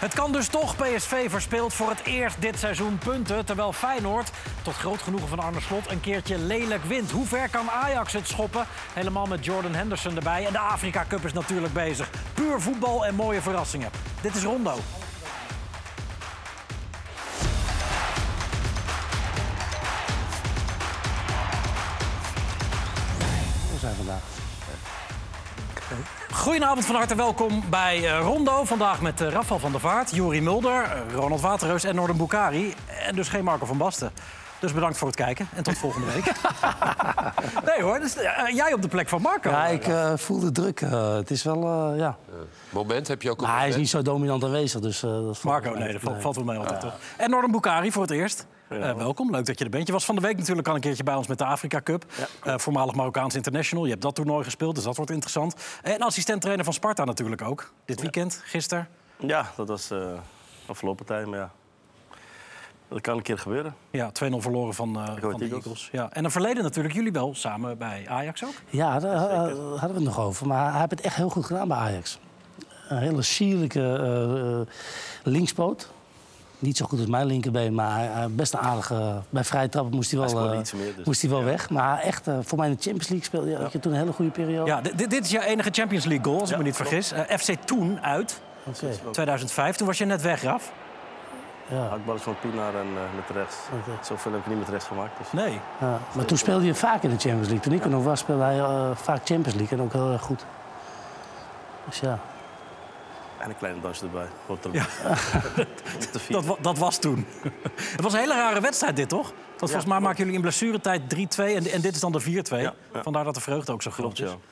Het kan dus toch. PSV verspeelt voor het eerst dit seizoen punten. Terwijl Feyenoord, tot groot genoegen van Arne Slot, een keertje lelijk wint. Hoe ver kan Ajax het schoppen? Helemaal met Jordan Henderson erbij. En de Afrika Cup is natuurlijk bezig. Puur voetbal en mooie verrassingen. Dit is Rondo. Goedenavond, van harte welkom bij eh, Rondo. Vandaag met uh, Rafael van der Vaart, Juri Mulder, eh, Ronald Waterreus en Norden Boukari. En dus geen Marco van Basten. Dus bedankt voor het kijken en tot volgende week. nee hoor, dus, eh, jij op de plek van Marco. Ja, ik eh, voel de druk. eh, het is wel, eh, ja. Moment heb je ook op Maar hij is niet zo dominant aanwezig, dus eh, dat Marco, nee, dat valt, valt wel mee altijd toch. En Norden Boukari voor het eerst. Eh, welkom, leuk dat je er bent. Je was van de week natuurlijk al een keertje bij ons met de Afrika Cup. Eh, voormalig Marokkaans International. Je hebt dat toernooi gespeeld, dus dat wordt interessant. En assistent-trainer van Sparta natuurlijk ook. Dit weekend, gisteren. Ja, dat was eh afgelopen tijd, maar ja. Dat kan een keer gebeuren. Ja, 2-0 verloren van, eh, van de Eagles. Eagles. Ja. En een verleden natuurlijk, jullie wel, samen bij Ajax ook. Ja, daar hadden we het nog over. Maar hij heeft het echt heel goed gedaan bij Ajax. Een hele sierlijke linkspoot. Niet zo goed als mijn linkerbeen, maar hij, hij best een aardige... Bij vrije trappen moest hij Hij wel, scoorde eh, iets meer, dus. moest hij wel weg. Maar echt, eh, voor mij in de Champions League speelde had je toen een hele goede periode. Ja, dit, is jouw enige Champions League goal, als ik me niet vergis. Eh, FC Toen uit, Oké. 2005. Toen was je net weg, Raf. Ja. Hakballers van Pienaar en met rechts. Zoveel heb ik niet met rechts gemaakt. Dus. Nee. Ja, maar toen speelde hij vaak in de Champions League. Toen ik er nog was, speelde hij vaak Champions League en ook heel erg goed. Dus ja. En een kleine dansje erbij. Hoort er Ja. Dat, dat was toen. Het was een hele rare wedstrijd, dit toch? Want volgens mij maken jullie in blessuretijd 3-2 en, en dit is dan de 4-2. ja. Vandaar dat de vreugde ook zo groot Klopt, is. ja.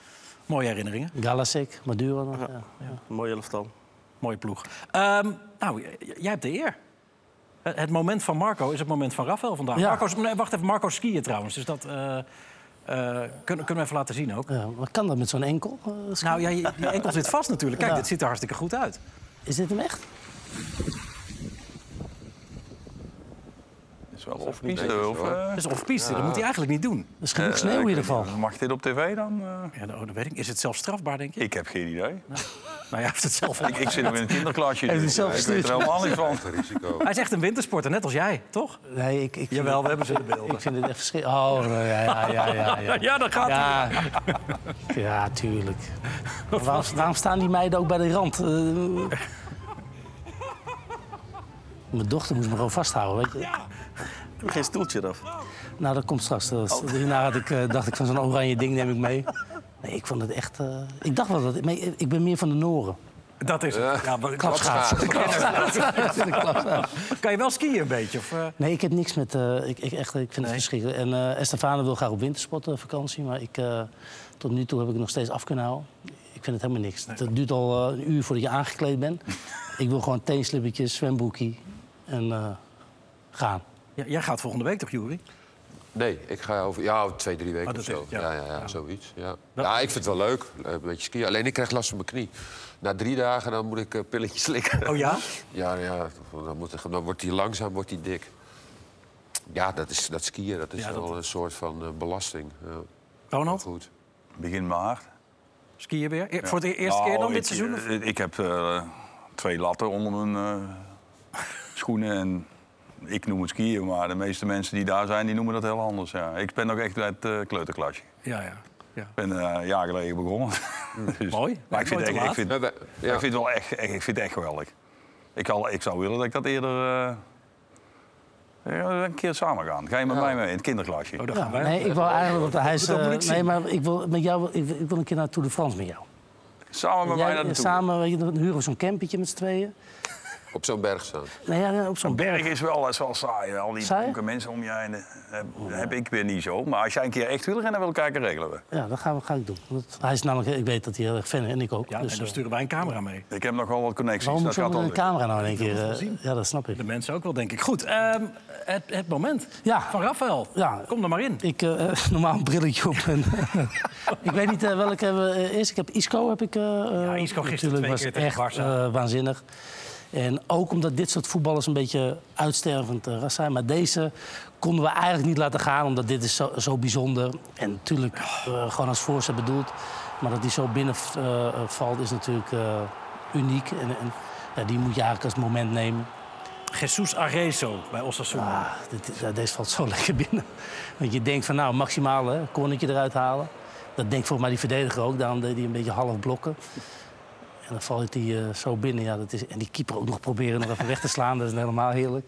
Mooie herinneringen, Galasek, Maduro nog. Ja. Een mooie elftal. mooie ploeg. Ehm, nou, jij hebt de eer. Het moment van Marco is het moment van Rafael vandaag. Ja. Nee, wacht even, Marco skiën trouwens. Dus dat eh, kunnen, kunnen we even laten zien ook. Ja, maar kan dat met zo'n enkel? eh? Nou ja, je, je enkel zit vast natuurlijk. Kijk, Ja. dit ziet er hartstikke goed uit. Is dit hem echt? is wel of piste, of... eh, Dat is off-piste, dat moet hij eigenlijk niet doen. Dat is genoeg eh, sneeuw in ieder geval. Mag dit op tv dan? eh? Ja, nou, dat weet ik. Is het zelfs strafbaar, denk je? Ik heb geen idee. Nou, hij heeft het zelf Ik, ik zit nog in een kinderklasje. Dus zelf ik weet er helemaal van. Hij is echt een wintersporter, net als jij, toch? Nee, ik, ik, Jawel, we hebben ze de beelden. ik vind het echt verschrikkelijk. Oh, ja, ja, ja, ja. Ja, Ja, dat gaat ja. ja tuurlijk. Waarom, waarom staan die meiden ook bij de rand? Mijn dochter moest me gewoon vasthouden, weet je. Geen stoeltje eraf. Nou, dat komt straks. Dat- Hierna had ik, eh, dacht ik van zo'n oranje ding neem ik mee. Nee, ik vond het echt... eh, ik dacht wel dat... Ik ben meer van de Noren. Dat is het. Ja, maar-. Kan je wel skiën een beetje? Of, eh? Nee, ik heb niks met... eh, ik, ik, echt, ik vind het verschrikkelijk. En eh Estefane wil graag op wintersportvakantie. Maar ik, eh, tot nu toe heb ik het nog steeds af kunnen houden. Ik vind het helemaal niks. Het duurt al een uur voordat je aangekleed bent. ik wil gewoon teenslippertjes, zwembroekie en eh, gaan. Ja, jij gaat volgende week toch, Jury? Nee, ik ga over ja, twee, drie weken Oh, dat of zo. is- ja. ja. Ja, ja, zoiets. Ja. ja, ik vind het wel leuk. eh, Een beetje skiën. Alleen ik krijg last van mijn knie. Na drie dagen dan moet ik eh, pilletjes slikken. Oh ja? Ja, ja dan, moet, dan wordt hij langzaam wordt hij dik. Ja, dat, is, dat skiën dat is Ja, dat- wel een soort van eh, belasting. Ja, Ronald, goed. Begin maart. skiën weer? E- Voor de eerste keer Nou, dan dit ik, seizoen? of? Ik heb eh, twee latten onder mijn eh, schoenen. En ik noem het skiën, maar de meeste mensen die daar zijn, die noemen dat heel anders. Ja. Ik ben nog echt uit uh, kleuterklasje. Ja, ja. ja. Ik ben eh, een jaar geleden begonnen. Dus- Mooi. Maar ik vind, echt, ik, vind, Ja, wij- ja. ik vind het wel echt, echt- ik vind het echt geweldig. Ik, al, ik zou willen dat ik dat eerder... eh, een keer samen gaan. Ga je met Ja. mij mee in het kinderklasje? Oh, gaan wij. nee, ik wil eigenlijk... Want hij is, Dat moet eh, ik zien. nee, maar ik wil, met jou, ik, wil- ik wil een keer naar Tour de France met jou. Samen met mij naar de tour. samen, dan huren we zo'n campetje met z'n tweeën. Op zo'n berg staan. Nee, ja, op zo'n Een berg is wel, is wel saai. Al die Saai? dronken mensen om je heen. eh, Heb, heb ik weer niet zo. Maar als jij een keer echt wil rennen wil kijken, regelen we. Ja, dat ga, ga ik doen. Want hij is namelijk, ik weet dat hij heel erg fan is en ik ook. Ja, dus, en dan eh, sturen wij een camera mee. Ik heb nog wel wat connecties. waarom moet dat je gaat lukken. camera nou in één keer? eh, zien. ja, dat snap ik. De mensen ook wel, denk ik. Goed, ehm, het, het moment Ja. van Rafael. Ja. Kom er maar in. Ik eh, normaal een brilletje op. En, ik weet niet eh, welke hebben we eerst. Ik heb Isco. Heb ik, eh, Ja, eh, Isco gisteren natuurlijk twee was tegen echt eh, waanzinnig. En ook omdat dit soort voetballers een beetje uitstervend eh, ras zijn. Maar deze konden we eigenlijk niet laten gaan, omdat dit is zo, zo bijzonder. En natuurlijk eh, gewoon als voorzet bedoeld. Maar dat die zo binnen eh, valt is natuurlijk uniek. En, en Ja, die moet je eigenlijk als moment nemen. Jesus Arezzo bij Osasuna. Ah, dit, ja, deze valt zo lekker binnen. Want je denkt van nou, maximaal hè, eruit halen. Dat denkt volgens mij die verdediger ook. Daarom deed hij een beetje half blokken. En dan valt hij eh, zo binnen. Ja, dat is, en die keeper ook nog proberen nog even weg te slaan. Dat is helemaal heerlijk.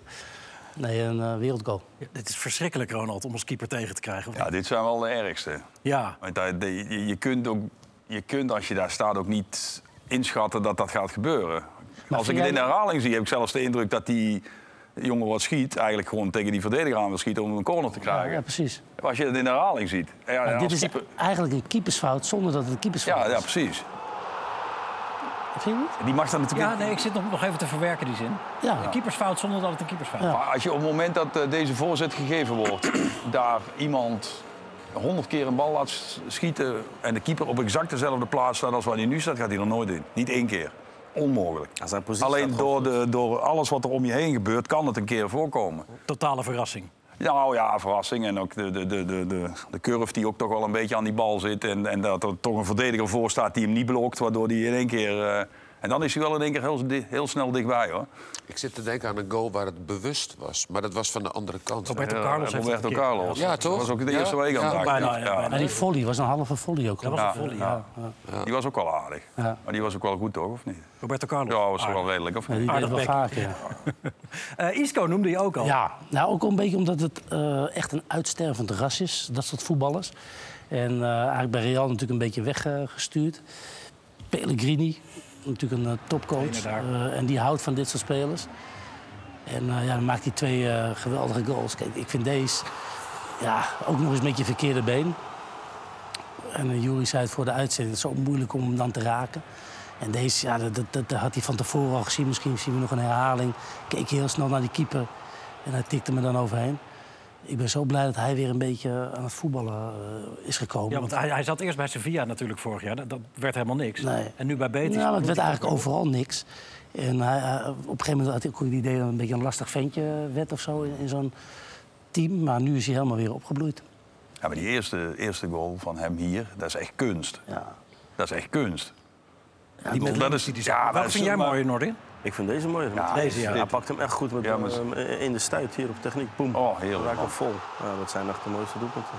Nee, een eh, wereldgoal. Ja, dit is verschrikkelijk, Ronald, om als keeper tegen te krijgen. Ja, dit zijn wel de ergste. ja. Want dat- je, je, kunt ook, je kunt als je daar staat ook niet inschatten dat dat gaat gebeuren. als ik het in de herhaling zie, heb ik zelfs de indruk dat die jongen wat schiet... eigenlijk gewoon tegen die verdediger aan wil schieten om een corner te krijgen. ja, precies. Als je het in de herhaling ziet. Ja, dit is keeper- eigenlijk een keepersfout zonder dat het een keepersfout ja, is. ja, precies. Vind je niet? Die mag dan natuurlijk ja, nee, ik zit nog, nog even te verwerken die zin. Ja. Een keepersfout zonder dat het een keepersfout is. Ja. Maar als je op het moment dat eh, deze voorzet gegeven wordt, daar iemand honderd keer een bal laat schieten en de keeper op exact dezelfde plaats staat als waar hij nu staat, gaat hij er nooit in. Niet één keer. Onmogelijk. Alleen door, de, door alles wat er om je heen gebeurt, kan het een keer voorkomen. Totale verrassing. Nou ja, verrassing. En ook de, de, de, de, de, curve die ook toch wel een beetje aan die bal zit. En, en dat er toch een verdediger voor staat die hem niet blokt, waardoor hij in één keer... eh, en dan is hij wel in één keer heel, heel snel dichtbij, hoor. Ik zit te denken aan een goal waar het bewust was. Maar dat was van de andere kant. Roberto Ja, Carlos heeft het Roberto Carlos. Ja, toch? Dat was ook de Ja, eerste week aan ja, het bijna, Ja. ja, die volley was een halve volley ook. Dat was een volley, ja. ja. Die was ook wel aardig. Ja. Maar die was ook wel goed, toch? Of niet? Roberto Carlos. Ja, was wel redelijk, of Ja, niet? die deed Aardig wel vaker. Ja. Eh, Isco noemde je ook al. Ja, nou ook een beetje omdat het eh, echt een uitstervend ras is, dat soort voetballers. En eh, eigenlijk bij Real natuurlijk een beetje weggestuurd. Pellegrini, natuurlijk een eh, topcoach. Eh, en die houdt van dit soort spelers. En eh, ja, dan maakt hij twee geweldige goals. Kijk, ik vind deze ja, ook nog eens met je verkeerde been. En Jury zei het voor de uitzending, het is zo moeilijk om hem dan te raken. En deze, ja, dat, dat, dat had hij van tevoren al gezien. Misschien zien we nog een herhaling. Keek heel snel naar die keeper en hij tikte me dan overheen. Ik ben zo blij dat hij weer een beetje aan het voetballen eh, is gekomen. Ja, want hij, hij zat eerst bij Sevilla natuurlijk vorig jaar. Dat, dat werd helemaal niks. Nee. En nu bij Betis. Ja, maar het werd eigenlijk overal niks. En hij, hij- op een gegeven moment had hij ook het idee dat hij een beetje een lastig ventje werd of zo in, in zo'n team. Maar nu is hij helemaal weer opgebloeid. Ja, maar die eerste, eerste goal van hem hier, dat is echt kunst. Ja. Dat is echt kunst. Die met dat is, die ja, is vind jij mooi, Nordin? Ik vind deze mooi. Ja, deze, ja. Hij pakt hem echt goed met Ja, maar- eh, in de stuit hier op techniek. Boem. Oh, heerlijk, Raak man. hem vol. Ja, dat zijn echt de mooiste doelpunten.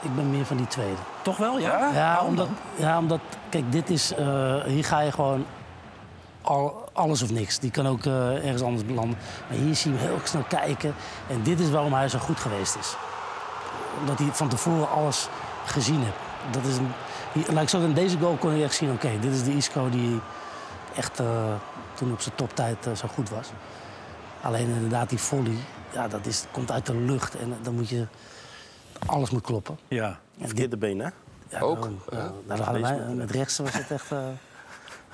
Ik ben meer van die tweede. Toch wel, ja? Ja, omdat, ja, omdat kijk, dit is, eh, hier ga je gewoon al, alles of niks. Die kan ook eh, ergens anders belanden. Maar hier zie je hem heel snel kijken. En dit is waarom hij zo goed geweest is. Omdat hij van tevoren alles gezien heeft. Dat is een, hier, laat ik zo, in deze goal kon je echt zien, oké, dit is de Isco die echt eh, toen op zijn toptijd eh, zo goed was. Alleen inderdaad die volley, ja, dat is, komt uit de lucht. En dan moet je, alles moet kloppen. Ja. Verkeerde been, hè? Ja, Ook? nou, nou, nou, wij, met rechts was het echt. eh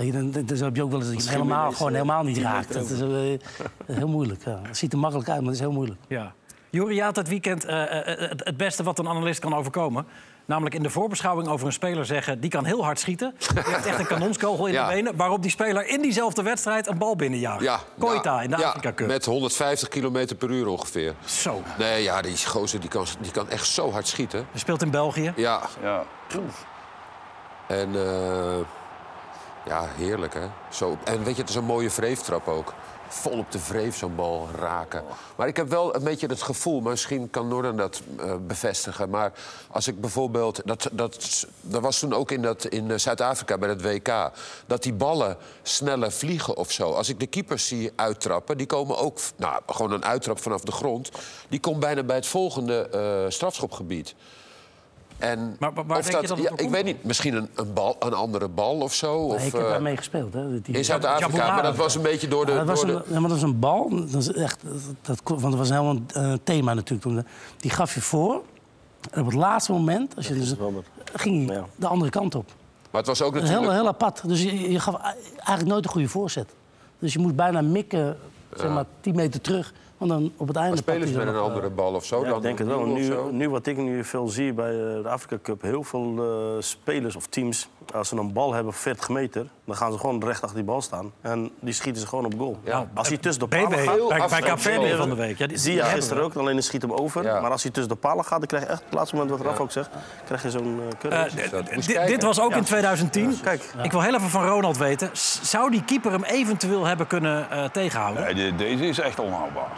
je, dan, dan heb je ook wel eens dat je hem helemaal, gewoon eh, helemaal niet 10 raakt. Dat is, eh, heel moeilijk. Ja. Het ziet er makkelijk uit, maar het is heel moeilijk. ja. Juri, je had het weekend eh, eh, het, het beste wat een analist kan overkomen. Namelijk in de voorbeschouwing over een speler zeggen... die kan heel hard schieten. Die heeft echt een kanonskogel in Ja. de benen. Waarop die speler in diezelfde wedstrijd een bal binnenjaagt. Ja, Koita ja, in de ja, Afrika Cup. Met 150 km per uur ongeveer. Zo. Nee, ja, die gozer die kan, die kan echt zo hard schieten. Hij speelt in België. Ja, Ja. en eh, ja, heerlijk hè. Zo, en weet je, het is een mooie vreeftrap ook. Vol op de vreef zo'n bal raken. Maar ik heb wel een beetje het gevoel, misschien kan Norden dat eh, bevestigen. Maar als ik bijvoorbeeld, dat, dat, dat was toen ook in, dat, in eh, Zuid-Afrika bij het WK, dat die ballen sneller vliegen of zo. Als ik de keepers zie uittrappen, die komen ook, nou, gewoon een uittrap vanaf de grond, die komt bijna bij het volgende eh, strafschopgebied. En Maar wa- waar of denk je dat ja, ik komt? weet niet, misschien een, een, bal, een andere bal of zo. Of, Nee, ik heb eh, daarmee gespeeld. Hè, die, in Zuid-Afrika, maar dat was een beetje door de... Ja, dat, was door een, de ja, maar dat was een bal. Dat is echt, dat, dat, want dat was helemaal een eh, thema natuurlijk. Toen. Die gaf je voor. En op het laatste moment als je dus, ging hij Ja. de andere kant op. maar het was ook natuurlijk... heel, heel apart. Dus je, je gaf eigenlijk nooit een goede voorzet. Dus je moest bijna mikken, zeg maar, 10 meter terug. Want dan op het einde... Maar spelen pakte ze hij met een nog, andere bal of zo? Ja, dan ik denk het wel. Nu, nu wat ik nu veel zie bij eh, de Afrika Cup, heel veel eh, spelers of teams als ze een bal hebben van 40 meter, dan gaan ze gewoon recht achter die bal staan. En die schieten ze gewoon op goal. Ja. Als hij tussen de BB, palen gaat... Bij, bij gewoon. van de week. Ja, die, Zie je gisteren ook, alleen schiet hem over. Ja. Maar als hij tussen de palen gaat, dan krijg je echt, op het laatste moment wat Raf ook zegt, krijg je zo'n Moest dit- was ook in 2010. Kijk. Ik wil heel even van Ronald weten. Zou die keeper hem eventueel hebben kunnen eh, tegenhouden? Nee, de- deze is echt onhoudbaar.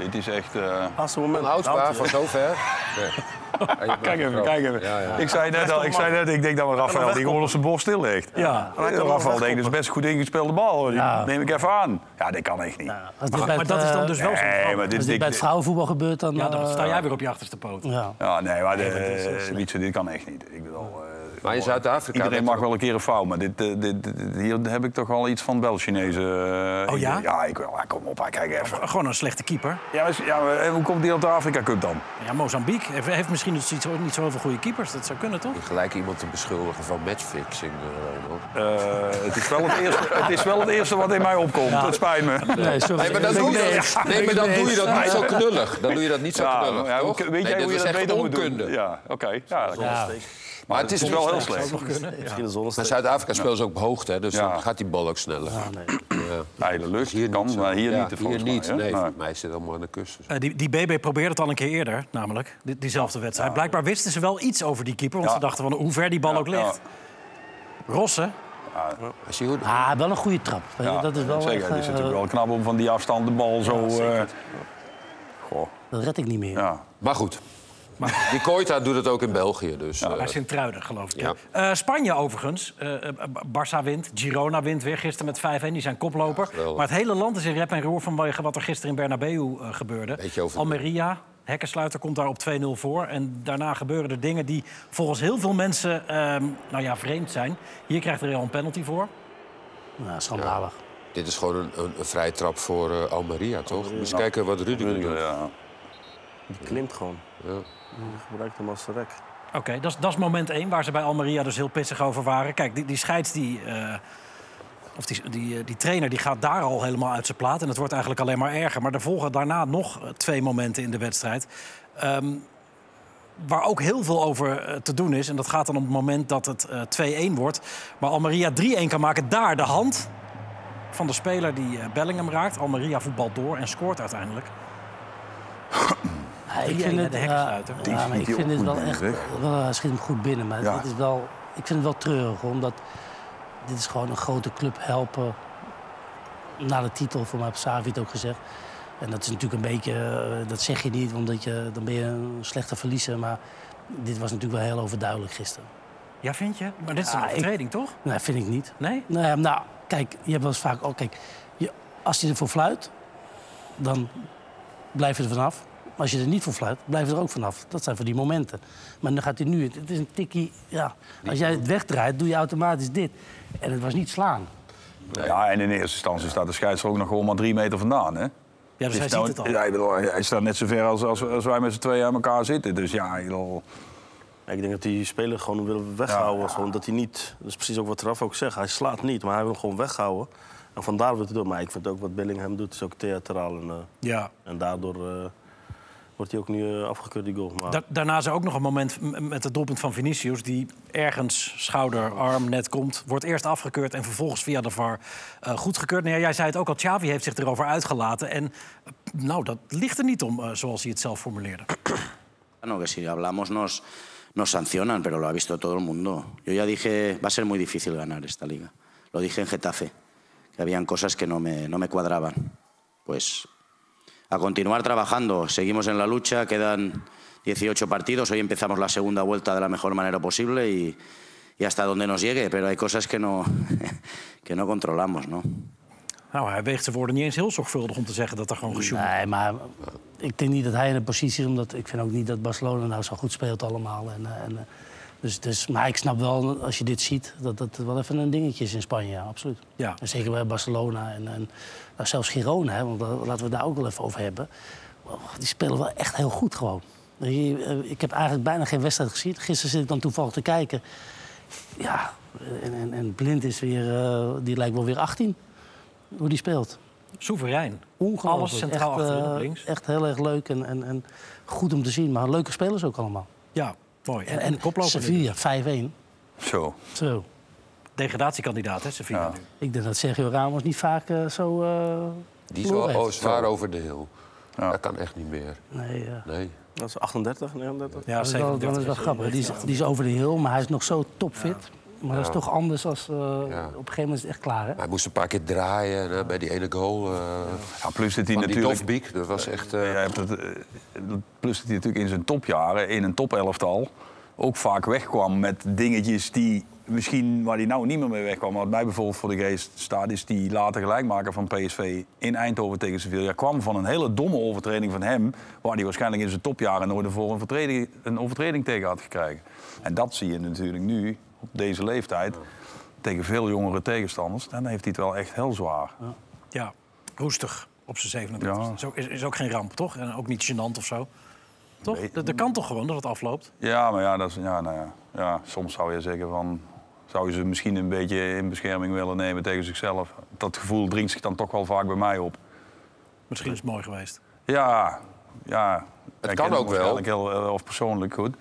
Dit is echt... eh, moment. Onhoudbaar haalt van zover. Nee. Kijk even, kijk even. Ja, ja. Ik zei net al, ik, zei net, ik denk dat Rafael die gewoon op zijn borst stil ligt. Ja. Ja, Rafael denkt, dat is best een goed ingespeelde bal. Die Ja. neem ik even aan. Ja, dat kan echt niet. Als dit Maar, bij maar het, dat is dan eh, dus wel zo. Nee, maar dit, Als dit bij het vrouwenvoetbal gebeurt, dan... Ja, dan eh, sta jij weer op je achterste poot. Ja. Ja, nee, maar de. Wietse, dit kan echt niet. Ik bedoel, eh, Maar in Zuid-Afrika... Iedereen mag wel een keer een fout, maar dit, eh, dit, dit- hier heb ik toch wel iets van Bel-Chinezen. eh, Oh ja? ik- Ja, ik wil. Ja, kom op, hè, kijk even. Gewoon een slechte keeper. Ja, maar, ja, maar, eh, hoe komt die op de Afrika Cup dan? Ja, Mozambique heeft, heeft misschien dus niet zo, niet zo heel veel goede keepers. Dat zou kunnen, toch? Gelijk iemand te beschuldigen van matchfixing. eh, Ronald. Eh, het, is wel het, eerste, het is wel het eerste wat in mij opkomt. Het spijt me. Nee, sorry. Nee, maar dan doe je dat, nee, maar dan doe je dat niet zo knullig. Dan doe je dat niet zo knullig, ja, toch? weet Nee, jij hoe dat je dat beter moet doen? onkunde. Ja, oké. Ja, dat. Maar het is wel heel slecht. Misschien een. Zuid-Afrika speelt ze ook op hoogte, hè, dus Ja. dan gaat die bal ook sneller. De lucht Hier kan, maar hier Ja, niet. Hier niet, nee. Voor mij zit allemaal aan de kust. dus. Eh, die, die BB probeerde het al een keer eerder, namelijk. Die, diezelfde wedstrijd. Blijkbaar wisten ze wel iets over die keeper. Want Ja. ze dachten van hoe ver die bal Ja, ook ligt. Rossen, je hoe... Ah, wel een goede trap. Ja, dat is wel zeker. echt, Het is eh, natuurlijk wel knap om van die afstand de bal zo... eh, goh, Dat red ik niet meer. ja. Maar goed. Die Koita doet het ook in België, dus... eh, Hij is in Truiden, geloof ik. Ja. Eh, Spanje overigens. eh, eh, Barça wint. Girona wint weer gisteren met 5-1. Die zijn koploper. maar het hele land is in rep en roer vanwege wat er gisteren in Bernabeu eh, gebeurde. Over- Almeria, hekkensluiter, komt daar op 2-0 voor. En daarna gebeuren er dingen die volgens heel veel mensen ehm, nou ja, vreemd zijn. Hier krijgt Real een penalty voor. Nou, schandalig. Dit is gewoon een, een, een vrije trap voor eh, Almeria, toch? Moet je kijken wat Rudiger doet. Ja. Die klimt gewoon. Ja. Die gebruikt hem als rek. Oké, dat is- moment 1 waar ze bij Almeria dus heel pissig over waren. Kijk, die, die scheids, die, eh, of die, die, eh, die trainer, die gaat daar al helemaal uit zijn plaat. En het wordt eigenlijk alleen maar erger. Maar er volgen daarna nog eh, twee momenten in de wedstrijd. Ehm, waar ook heel veel over te doen is. En dat gaat dan op het moment dat het eh 2-1 wordt. Maar Almeria 3-1 kan maken. Daar de hand van de speler die Bellingham raakt. Almeria voetbalt door en scoort uiteindelijk. Ja, ik vind het, de. Die ja, maar ik vind ook het wel echt... Wel, hij schiet hem goed binnen, maar Ja. dit is wel, ik vind het wel treurig. Omdat dit is gewoon een grote club helpen naar de titel. Voor mij heeft Savi het ook gezegd. En dat is natuurlijk een beetje... eh, Dat zeg je niet, omdat je, dan ben je een slechte verliezer. Maar dit was natuurlijk wel heel overduidelijk gisteren. Ja, vind je? Maar dit is een ik- overtreding, toch? Nee, vind ik niet. Nee? Nou, nou, kijk, je hebt wel eens vaak... Oh, kijk, je, als je ervoor fluit, dan blijf je er vanaf. Maar als je er niet voor fluit, blijf je er ook vanaf. Dat zijn voor die momenten. Maar dan gaat hij nu... Het is een tikkie... Ja, als jij het wegdraait, doe je automatisch dit. En het was niet slaan. Ja, en in eerste instantie staat de scheidsrechter ook nog gewoon maar drie meter vandaan. Hè? Ja, dus hij Dus ziet nou- het al. Ja, ik bedoel, hij staat net zo ver als, als, als wij met z'n tweeën aan elkaar zitten. Dus ja, ik bedoel, Ja, ik denk dat die speler gewoon wil weghouden. Ja, ja. Gewoon, dat hij niet, dat is precies ook wat Raf ook zegt. Hij slaat niet, maar hij wil hem gewoon weghouden. En vandaar wil hij doen. Maar ik vind ook wat Bellingham doet, is ook theatraal. En, eh, Ja. en daardoor eh, wordt hij ook nu eh, afgekeurd, die goal. Maar, Da- daarna is er ook nog een moment met het doelpunt van Vinicius... die ergens schouder, arm net komt. Wordt eerst afgekeurd en vervolgens via de VAR eh, goedgekeurd. Nou ja, jij zei het ook al, Xavi heeft zich erover uitgelaten. En eh, nou, dat ligt er niet om, zoals hij het zelf formuleerde. No, que si hablamos nos, nos sancionan, pero lo ha visto todo el mundo. Yo ya dije, va a ser muy difícil ganar esta liga. Lo dije en Getafe, que habían cosas que no me, no me cuadraban. Pues a continuar trabajando, seguimos en la lucha, quedan 18 partidos, hoy empezamos la segunda vuelta de la mejor manera posible y, y hasta donde nos llegue, pero hay cosas que no, que no controlamos, ¿no? Nou, hij weegt zijn woorden niet eens heel zorgvuldig om te zeggen dat er gewoon gesjoemeld Nee, maar ik denk niet dat hij in een positie is... omdat ik vind ook niet dat Barcelona nou zo goed speelt allemaal. En, eh, en, eh, dus, dus, maar ik snap wel, als je dit ziet, dat dat wel even een dingetje is in Spanje. Ja, absoluut. Ja. En zeker bij Barcelona en, en nou, zelfs Girona, hè, want daar- laten we daar ook wel even over hebben. Oh, Die spelen wel echt heel goed gewoon. Eh, Ik heb eigenlijk bijna geen wedstrijd gezien. Gisteren zit ik dan toevallig te kijken. Ja, en, en, en Blind is weer, eh, die lijkt wel weer 18. Hoe die speelt. Soeverein. Ongelooflijk. Alles centraal echt, achterin eh, op links. Echt heel erg leuk en, en, en goed om te zien. Maar leuke spelers ook allemaal. Ja, mooi. En, En, en. Sevilla 5-1. Zo. Zo. Degradatiekandidaat, hè, Sevilla Ja. nu. Ik denk dat Sergio Ramos niet vaak eh, zo... eh Die is wel oh, zwaar over de hill. Ja. Dat kan echt niet meer. Nee, Nee. Dat is 38, 39. Ja, dat, is wel, dat 37 is wel grappig. Die is, die is over de hill, maar hij is nog zo topfit. Maar dat is toch anders als... eh, Op een gegeven moment is het echt klaar, hè? Hij moest een paar keer draaien en, eh, bij die ene goal. eh Ja, plus dat hij van die natuurlijk... Dofbeek. Dat was echt... eh, hebt het, eh, plus dat hij natuurlijk in zijn topjaren, in een topelftal, ook vaak wegkwam met dingetjes die misschien waar hij nou niet meer mee wegkwam. Wat mij bijvoorbeeld voor de geest staat, is die later gelijkmaker van PSV in Eindhoven tegen Sevilla. kwam van een hele domme overtreding van hem, waar hij waarschijnlijk in zijn topjaren nooit ervoor een, een overtreding tegen had gekregen. En dat zie je natuurlijk nu, op deze leeftijd, tegen veel jongere tegenstanders. Dan heeft hij het wel echt heel zwaar. Ja, roestig op zijn 37. Ja. Is, ook, is, is ook geen ramp, toch? En ook niet gênant of zo. Toch? Dat kan toch gewoon dat het afloopt? Ja, maar ja, dat is, ja, nou ja, ja, soms zou je zeggen van... zou je ze misschien een beetje in bescherming willen nemen tegen zichzelf. Dat gevoel dringt zich dan toch wel vaak bij mij op. Misschien is het mooi geweest. Ja, ja. Het ik kan ook wel. Heel, eh, of persoonlijk goed,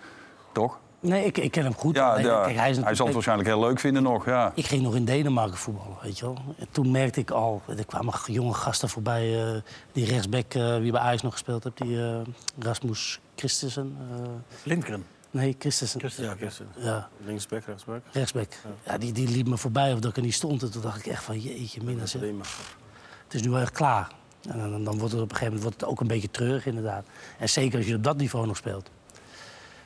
toch? Nee, ik, ik ken hem goed. Ja, ja. kijk, hij, is zal het waarschijnlijk heel leuk vinden nog, ja. Ik ging nog in Denemarken voetballen, weet je wel. En toen merkte ik al, er kwamen jonge gasten voorbij. eh, die rechtsback, eh, wie bij Ajax nog gespeeld heeft, die eh, Rasmus Christensen. eh, Lindgren. Nee, Christensen. Christensen. Ja, Kirsten. Ja, Linksback, rechtsback. rechtsback. Ja, die, die liep me voorbij of dat ik er niet stond. En toen dacht ik echt van, jeetje. Bremen. het is nu wel echt klaar. En dan, dan wordt het op een gegeven moment wordt het ook een beetje treurig, inderdaad. En zeker als je op dat niveau nog speelt.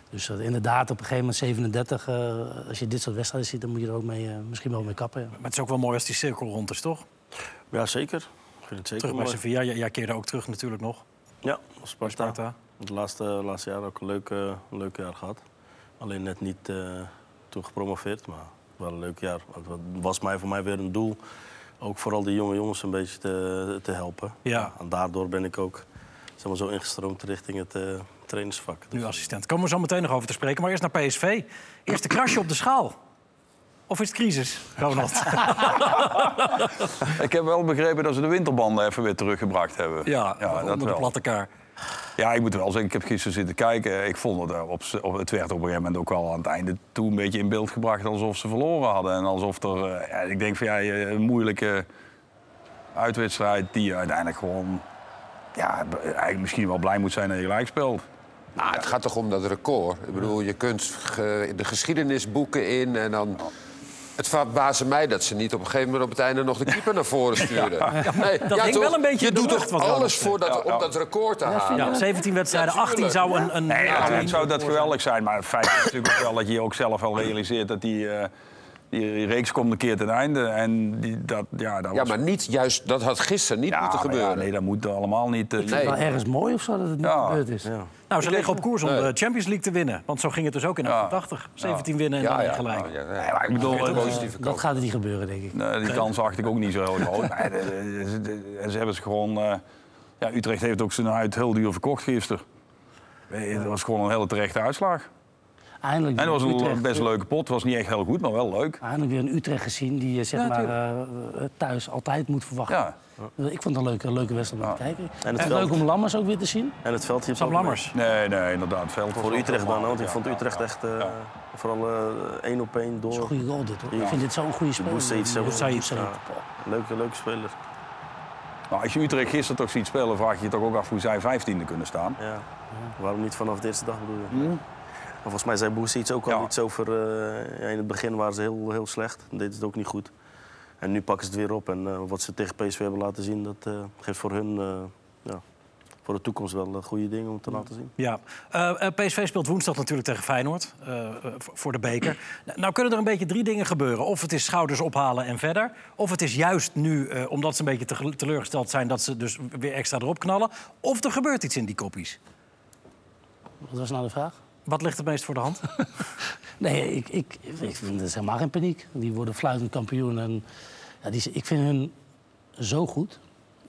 Dus inderdaad, op een gegeven moment 37, eh, als je dit soort wedstrijden ziet, dan moet je er ook mee, eh, misschien wel mee kappen. ja. Maar het is ook wel mooi als die cirkel rond is, toch? Ja, zeker. Ik vind het zeker Terug bij. Sevilla. Jij, jij keerde ook terug natuurlijk nog. Ja, als Sparta. Sparta. Het laatste, laatste jaar ook een leuk, eh, leuk jaar gehad. Alleen net niet eh, toen gepromoveerd, maar wel een leuk jaar. Het was mij, voor mij weer een doel. Ook vooral die jonge jongens een beetje te, te helpen. Ja. En daardoor ben ik ook zeg maar, zo ingestroomd richting het eh, trainersvak. Dus, Nu assistent. Komen we zo meteen nog over te spreken. Maar eerst naar PSV. Eerste krasje op de schaal. Of is het crisis, Ronald? Ik heb wel begrepen dat ze de winterbanden even weer teruggebracht hebben. ja, dat onder de wel. platte kaart. Ja, ik moet wel zeggen, ik heb gisteren zitten kijken. Ik vond het, eh, op, op, het werd op een gegeven moment ook wel aan het einde toe een beetje in beeld gebracht alsof ze verloren hadden. En alsof er, eh, ja, ik denk van ja, een moeilijke uitwedstrijd die je uiteindelijk gewoon, ja, eigenlijk misschien wel blij moet zijn dat je gelijk speelt. Nou, het gaat toch om dat record. Ik bedoel, je kunt de geschiedenisboeken in en dan... Het verbaasde mij dat ze niet op een gegeven moment op het einde nog de keeper naar voren sturen. Nee, dat hing toch? wel een beetje Je doet toch alles voor dat, Ja, om ja. dat record te halen. Ja, 17 wedstrijden, Ja, 18 tuurlijk. zou een... een Nee, ja, zou dat geweldig zijn. Maar het feit is natuurlijk ook wel dat je ook zelf wel realiseert dat die, eh, die reeks komt een keer ten einde. En die, dat, ja, dat Ja, was- maar niet juist, dat had gisteren niet Ja, moeten maar ja, gebeuren. nee, dat moet allemaal niet. Ik vind het Nee. wel ergens mooi of zo dat het niet Ja. gebeurd is. Ja. Nou, ze liggen op koers om Nee. de Champions League te winnen. Want zo ging het dus ook in Ja. 88. 17 winnen en ja, dan ja, gelijk. nou, ja, ja. Nee, maar ik bedoel, eh, Dat kant. gaat er niet gebeuren, denk ik. Nee, die kans acht ik ook niet zo heel groot. Ze hebben ze gewoon... eh, ja, Utrecht heeft ook zijn huid heel duur verkocht gisteren. Nee, Het was gewoon een hele terechte uitslag. Eindelijk En het was weer een Utrecht- best een leuke pot. Het was niet echt heel goed, maar wel leuk. Eindelijk weer een Utrecht gezien die je zeg Ja, maar, eh, eh, thuis altijd moet verwachten. Ja. Ik vond het een leuke, leuke wedstrijd om te kijken. het En leuk om Lammers ook weer te zien. En het veld hier Sam Lammers. Nee, nee, inderdaad. Het veld Voor Utrecht dan, want ik ja, vond Utrecht ja. echt eh, vooral eh, één op één Dat is een door. goede goal dit hoor. Ja. Ik vind dit zo'n goede speler. Boussaïd. Leuke, leuke speler. Maar als je Utrecht gisteren toch ziet spelen, vraag je je toch ook af hoe zij vijftiende kunnen staan. Ja. Waarom niet vanaf de eerste dag bedoel je? Maar volgens mij zei Boes iets ook al Ja. iets over... eh, ja, in het begin waren ze heel, heel slecht. Dan deden ze het ook niet goed. En nu pakken ze het weer op. En eh, wat ze tegen PSV hebben laten zien... dat eh, geeft voor hun... eh, ja, voor de toekomst wel goede dingen om te laten zien. Ja. PSV speelt woensdag natuurlijk tegen Feyenoord. voor- de beker. Nou, kunnen er een beetje drie dingen gebeuren. Of het is schouders ophalen en verder. Of het is juist nu, eh, omdat ze een beetje te- teleurgesteld zijn... dat ze dus weer extra erop knallen. Of er gebeurt iets in die koppies. Wat was nou de vraag? Wat ligt het meest voor de hand? Nee, ik, ik, ik vind het helemaal geen paniek. Die worden fluitend kampioen. En, ja, die, ik vind hun zo goed.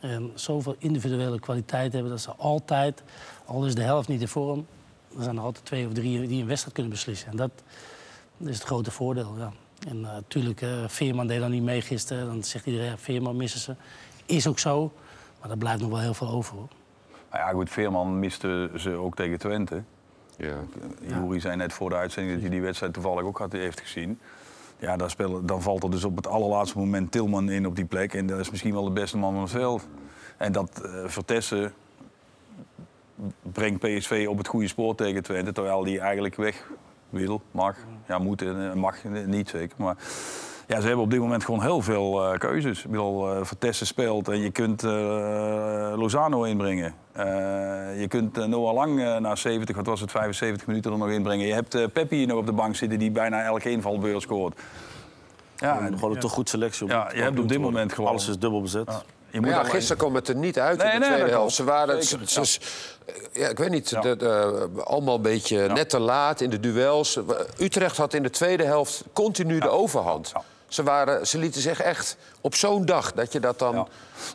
En zoveel individuele kwaliteit hebben dat ze altijd, al is de helft niet in vorm, dan zijn er altijd twee of drie die een wedstrijd kunnen beslissen. En dat, dat is het grote voordeel. Ja. En natuurlijk, eh Veerman deed dan niet mee gisteren. Dan zegt iedereen, ja, Veerman missen ze. Is ook zo. Maar er blijft nog wel heel veel over. Hoor. Nou ja, goed, Veerman miste ze ook tegen Twente. Ja. Juri zei net voor de uitzending dat hij die wedstrijd toevallig ook had, heeft gezien. Ja, dan, spelen, dan valt er dus op het allerlaatste moment Tilman in op die plek. En dat is misschien wel de beste man van het veld. En dat eh Vertessen brengt PSV op het goede spoor tegen Twente. Terwijl die eigenlijk weg wil, mag. Ja, moet en mag niet zeker. Maar ja, ze hebben op dit moment gewoon heel veel eh, keuzes. Ik bedoel, eh, Vertessen speelt en je kunt eh, Lozano inbrengen. Eh, je kunt Noah Lang eh, na 70, wat was het, 75 minuten er nog inbrengen. Je hebt eh Peppi hier nog op de bank zitten die bijna elke invalbeurt scoort. Ja, Gewoon, gewoon een te goed selectie. om Ja, je hebt op dit moment gewoon- Alles is dubbel bezet. je Maar moet ja, alleen- gisteren kwam het er niet uit Nee, in de nee, tweede dat helft. Ze waren, Zeker, ze- ze- ja, ik weet niet, Ja. de- de- allemaal een beetje net te laat in de duels. Utrecht had in de tweede helft continu de overhand. Ze, waren, ze lieten zich echt op zo'n dag dat je dat dan... Ja.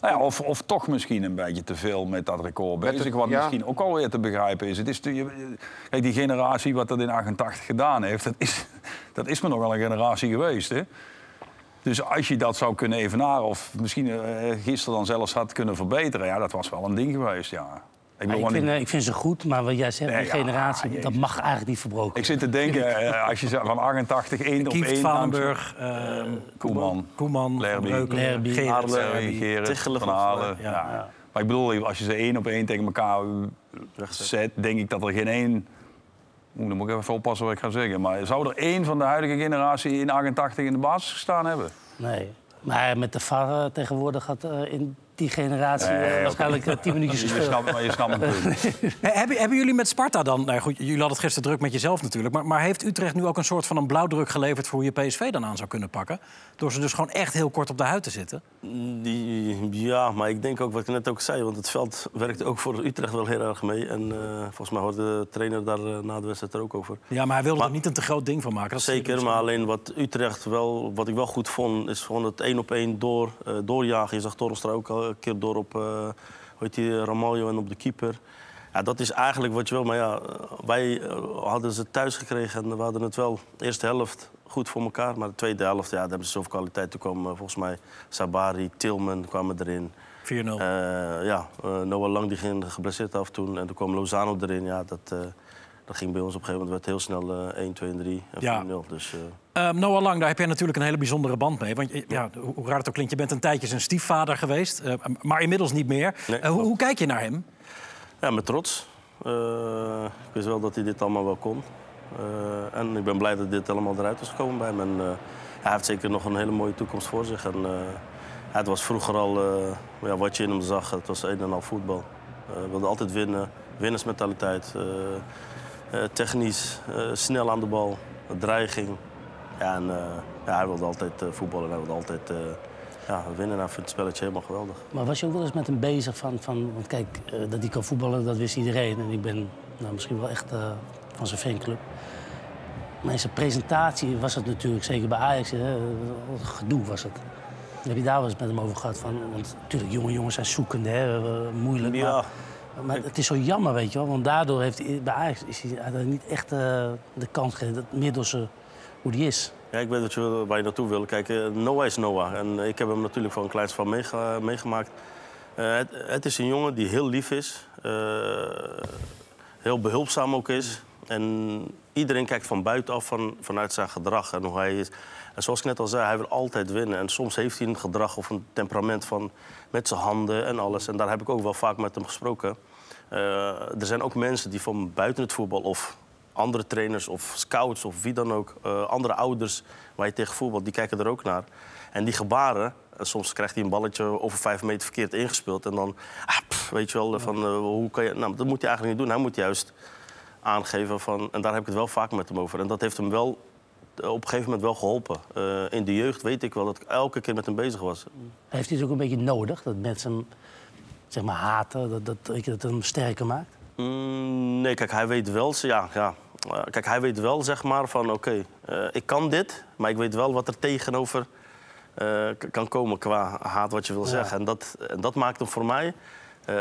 Nou ja, of, of toch misschien een beetje te veel met dat record bezig. het- Wat ja. misschien ook alweer te begrijpen is. Het is je- kijk, die generatie wat dat in 88 gedaan heeft, dat is, dat is maar nogal een generatie geweest. Hè? Dus als je dat zou kunnen evenaren, of misschien eh, gisteren dan zelfs had kunnen verbeteren, ja, dat was wel een ding geweest. Ja. Ik, bedoel, ik, vind, eh, ik vind ze goed, maar wat jij zegt, Nee, die ja, generatie, jezus. dat mag eigenlijk niet verbroken ik zit te denken, eh, als je zo van 88 1 op Kieft, 1 Valenburg, eh, Koeman, Koeman, Van Lerby. Lerby. Gerrit. Van Halen. Ja. Ja. Maar ik bedoel, als je ze één op één tegen elkaar zet, denk ik dat er geen één... Oeh, dan moet ik even oppassen wat ik ga zeggen. Maar zou er één van de huidige generatie in 88 in de basis gestaan hebben? Nee. Maar met de VAR tegenwoordig had eh, in die generatie Nee, eh, waarschijnlijk eh, tien minuutjes Je gespeeld. snapt, maar je snapt het Hebben, hebben jullie met Sparta dan... Nou ja, goed, jullie hadden het gisteren druk met jezelf natuurlijk... Maar, maar heeft Utrecht nu ook een soort van een blauwdruk geleverd... voor hoe je PSV dan aan zou kunnen pakken? Door ze dus gewoon echt heel kort op de huid te zitten? Die, ja, maar ik denk ook wat ik net ook zei, want het veld werkte ook voor Utrecht wel heel erg mee. En eh, volgens mij hoorde de trainer daar na de wedstrijd er ook over. Ja, maar hij wilde Maar- er niet een te groot ding van maken. Dat Zeker, maar alleen wat Utrecht wel, wat ik wel goed vond, is gewoon het één op één door, eh, doorjagen. Je zag Torrenstra ook al een keer door op eh hoe heet die, Ramaljo en op de keeper. Ja, dat is eigenlijk wat je wil. Maar ja, wij eh, hadden ze thuis gekregen en we hadden het wel de eerste helft goed voor elkaar. Maar de tweede helft, ja, daar hebben ze zoveel kwaliteit. Toen kwam eh, volgens mij Sabari, Tilman kwamen erin. 4-0. Eh, ja, Noah Lang die ging geblesseerd af toen. En toen kwam Lozano erin. Ja, dat, dat ging bij ons op een gegeven moment werd heel snel eh 1, 2 en 3 en Ja. 4-0. Dus, eh, Ehm, Noah Lang, daar heb jij natuurlijk een hele bijzondere band mee. Want je- ja, hoe raar het ook klinkt, je bent een tijdje zijn stiefvader geweest. eh, maar inmiddels niet meer. Nee, Eh, hoe, kijk je naar hem? Ja, met trots. Eh, ik wist wel dat hij dit allemaal wel kon. Eh, en ik ben blij dat dit allemaal eruit is gekomen bij hem. En, eh, hij heeft zeker nog een hele mooie toekomst voor zich. En, eh, het was vroeger al eh, ja, wat je in hem zag. Het was een en al voetbal. Eh, Hij wilde altijd winnen. Winnersmentaliteit. eh, eh, technisch. eh, snel aan de bal. Dreiging. Ja, en, eh, ja, hij wilde altijd eh, voetballen. en Hij wilde altijd eh, ja, winnen. En hij vindt het spelletje helemaal geweldig. Maar was je ook wel eens met hem bezig van, van want kijk, dat hij kan voetballen, dat wist iedereen. En ik ben nou, misschien wel echt van zijn fanclub. Maar in zijn presentatie was het natuurlijk, zeker bij Ajax, hè, gedoe was het. Heb je daar wel eens met hem over gehad? Van, want natuurlijk, jonge jongens zijn zoekende, hè, moeilijk. Ja. Maar, maar het is zo jammer, weet je wel. Want daardoor heeft hij, bij Ajax is hij, niet echt de kans gegeven, dat, meer door zijn, hoe die is. Ja, ik weet dat je, wil- waar je naartoe wil. Kijk, eh, Noah is Noah. En ik heb hem natuurlijk van kleins van meega- meegemaakt. Eh, het, het is een jongen die heel lief is. eh, heel behulpzaam ook is. En iedereen kijkt van buitenaf van, vanuit zijn gedrag en hoe hij is. En zoals ik net al zei, hij wil altijd winnen. En soms heeft hij een gedrag of een temperament van met zijn handen en alles. En daar heb ik ook wel vaak met hem gesproken. Eh, er zijn ook mensen die van buiten het voetbal of andere trainers of scouts of wie dan ook, eh, andere ouders waar je tegen voetbalt, die kijken er ook naar. En die gebaren, en soms krijgt hij een balletje over vijf meter verkeerd ingespeeld. En dan, ah, pff, weet je wel, van, eh, hoe kan je... Nou, dat moet hij eigenlijk niet doen. Hij moet juist aangeven van... En daar heb ik het wel vaak met hem over. En dat heeft hem wel eh, op een gegeven moment wel geholpen. Eh, in de jeugd weet ik wel dat ik elke keer met hem bezig was. Heeft hij het ook een beetje nodig, dat mensen hem zeg maar, haten, dat, dat, dat het hem sterker maakt? Mm, nee, kijk, hij weet wel, ja, ja. Eh, kijk, hij weet wel zeg maar van oké, eh, ik kan dit, maar ik weet wel wat er tegenover eh, kan komen qua haat wat je wil zeggen. En dat, en dat maakt hem voor mij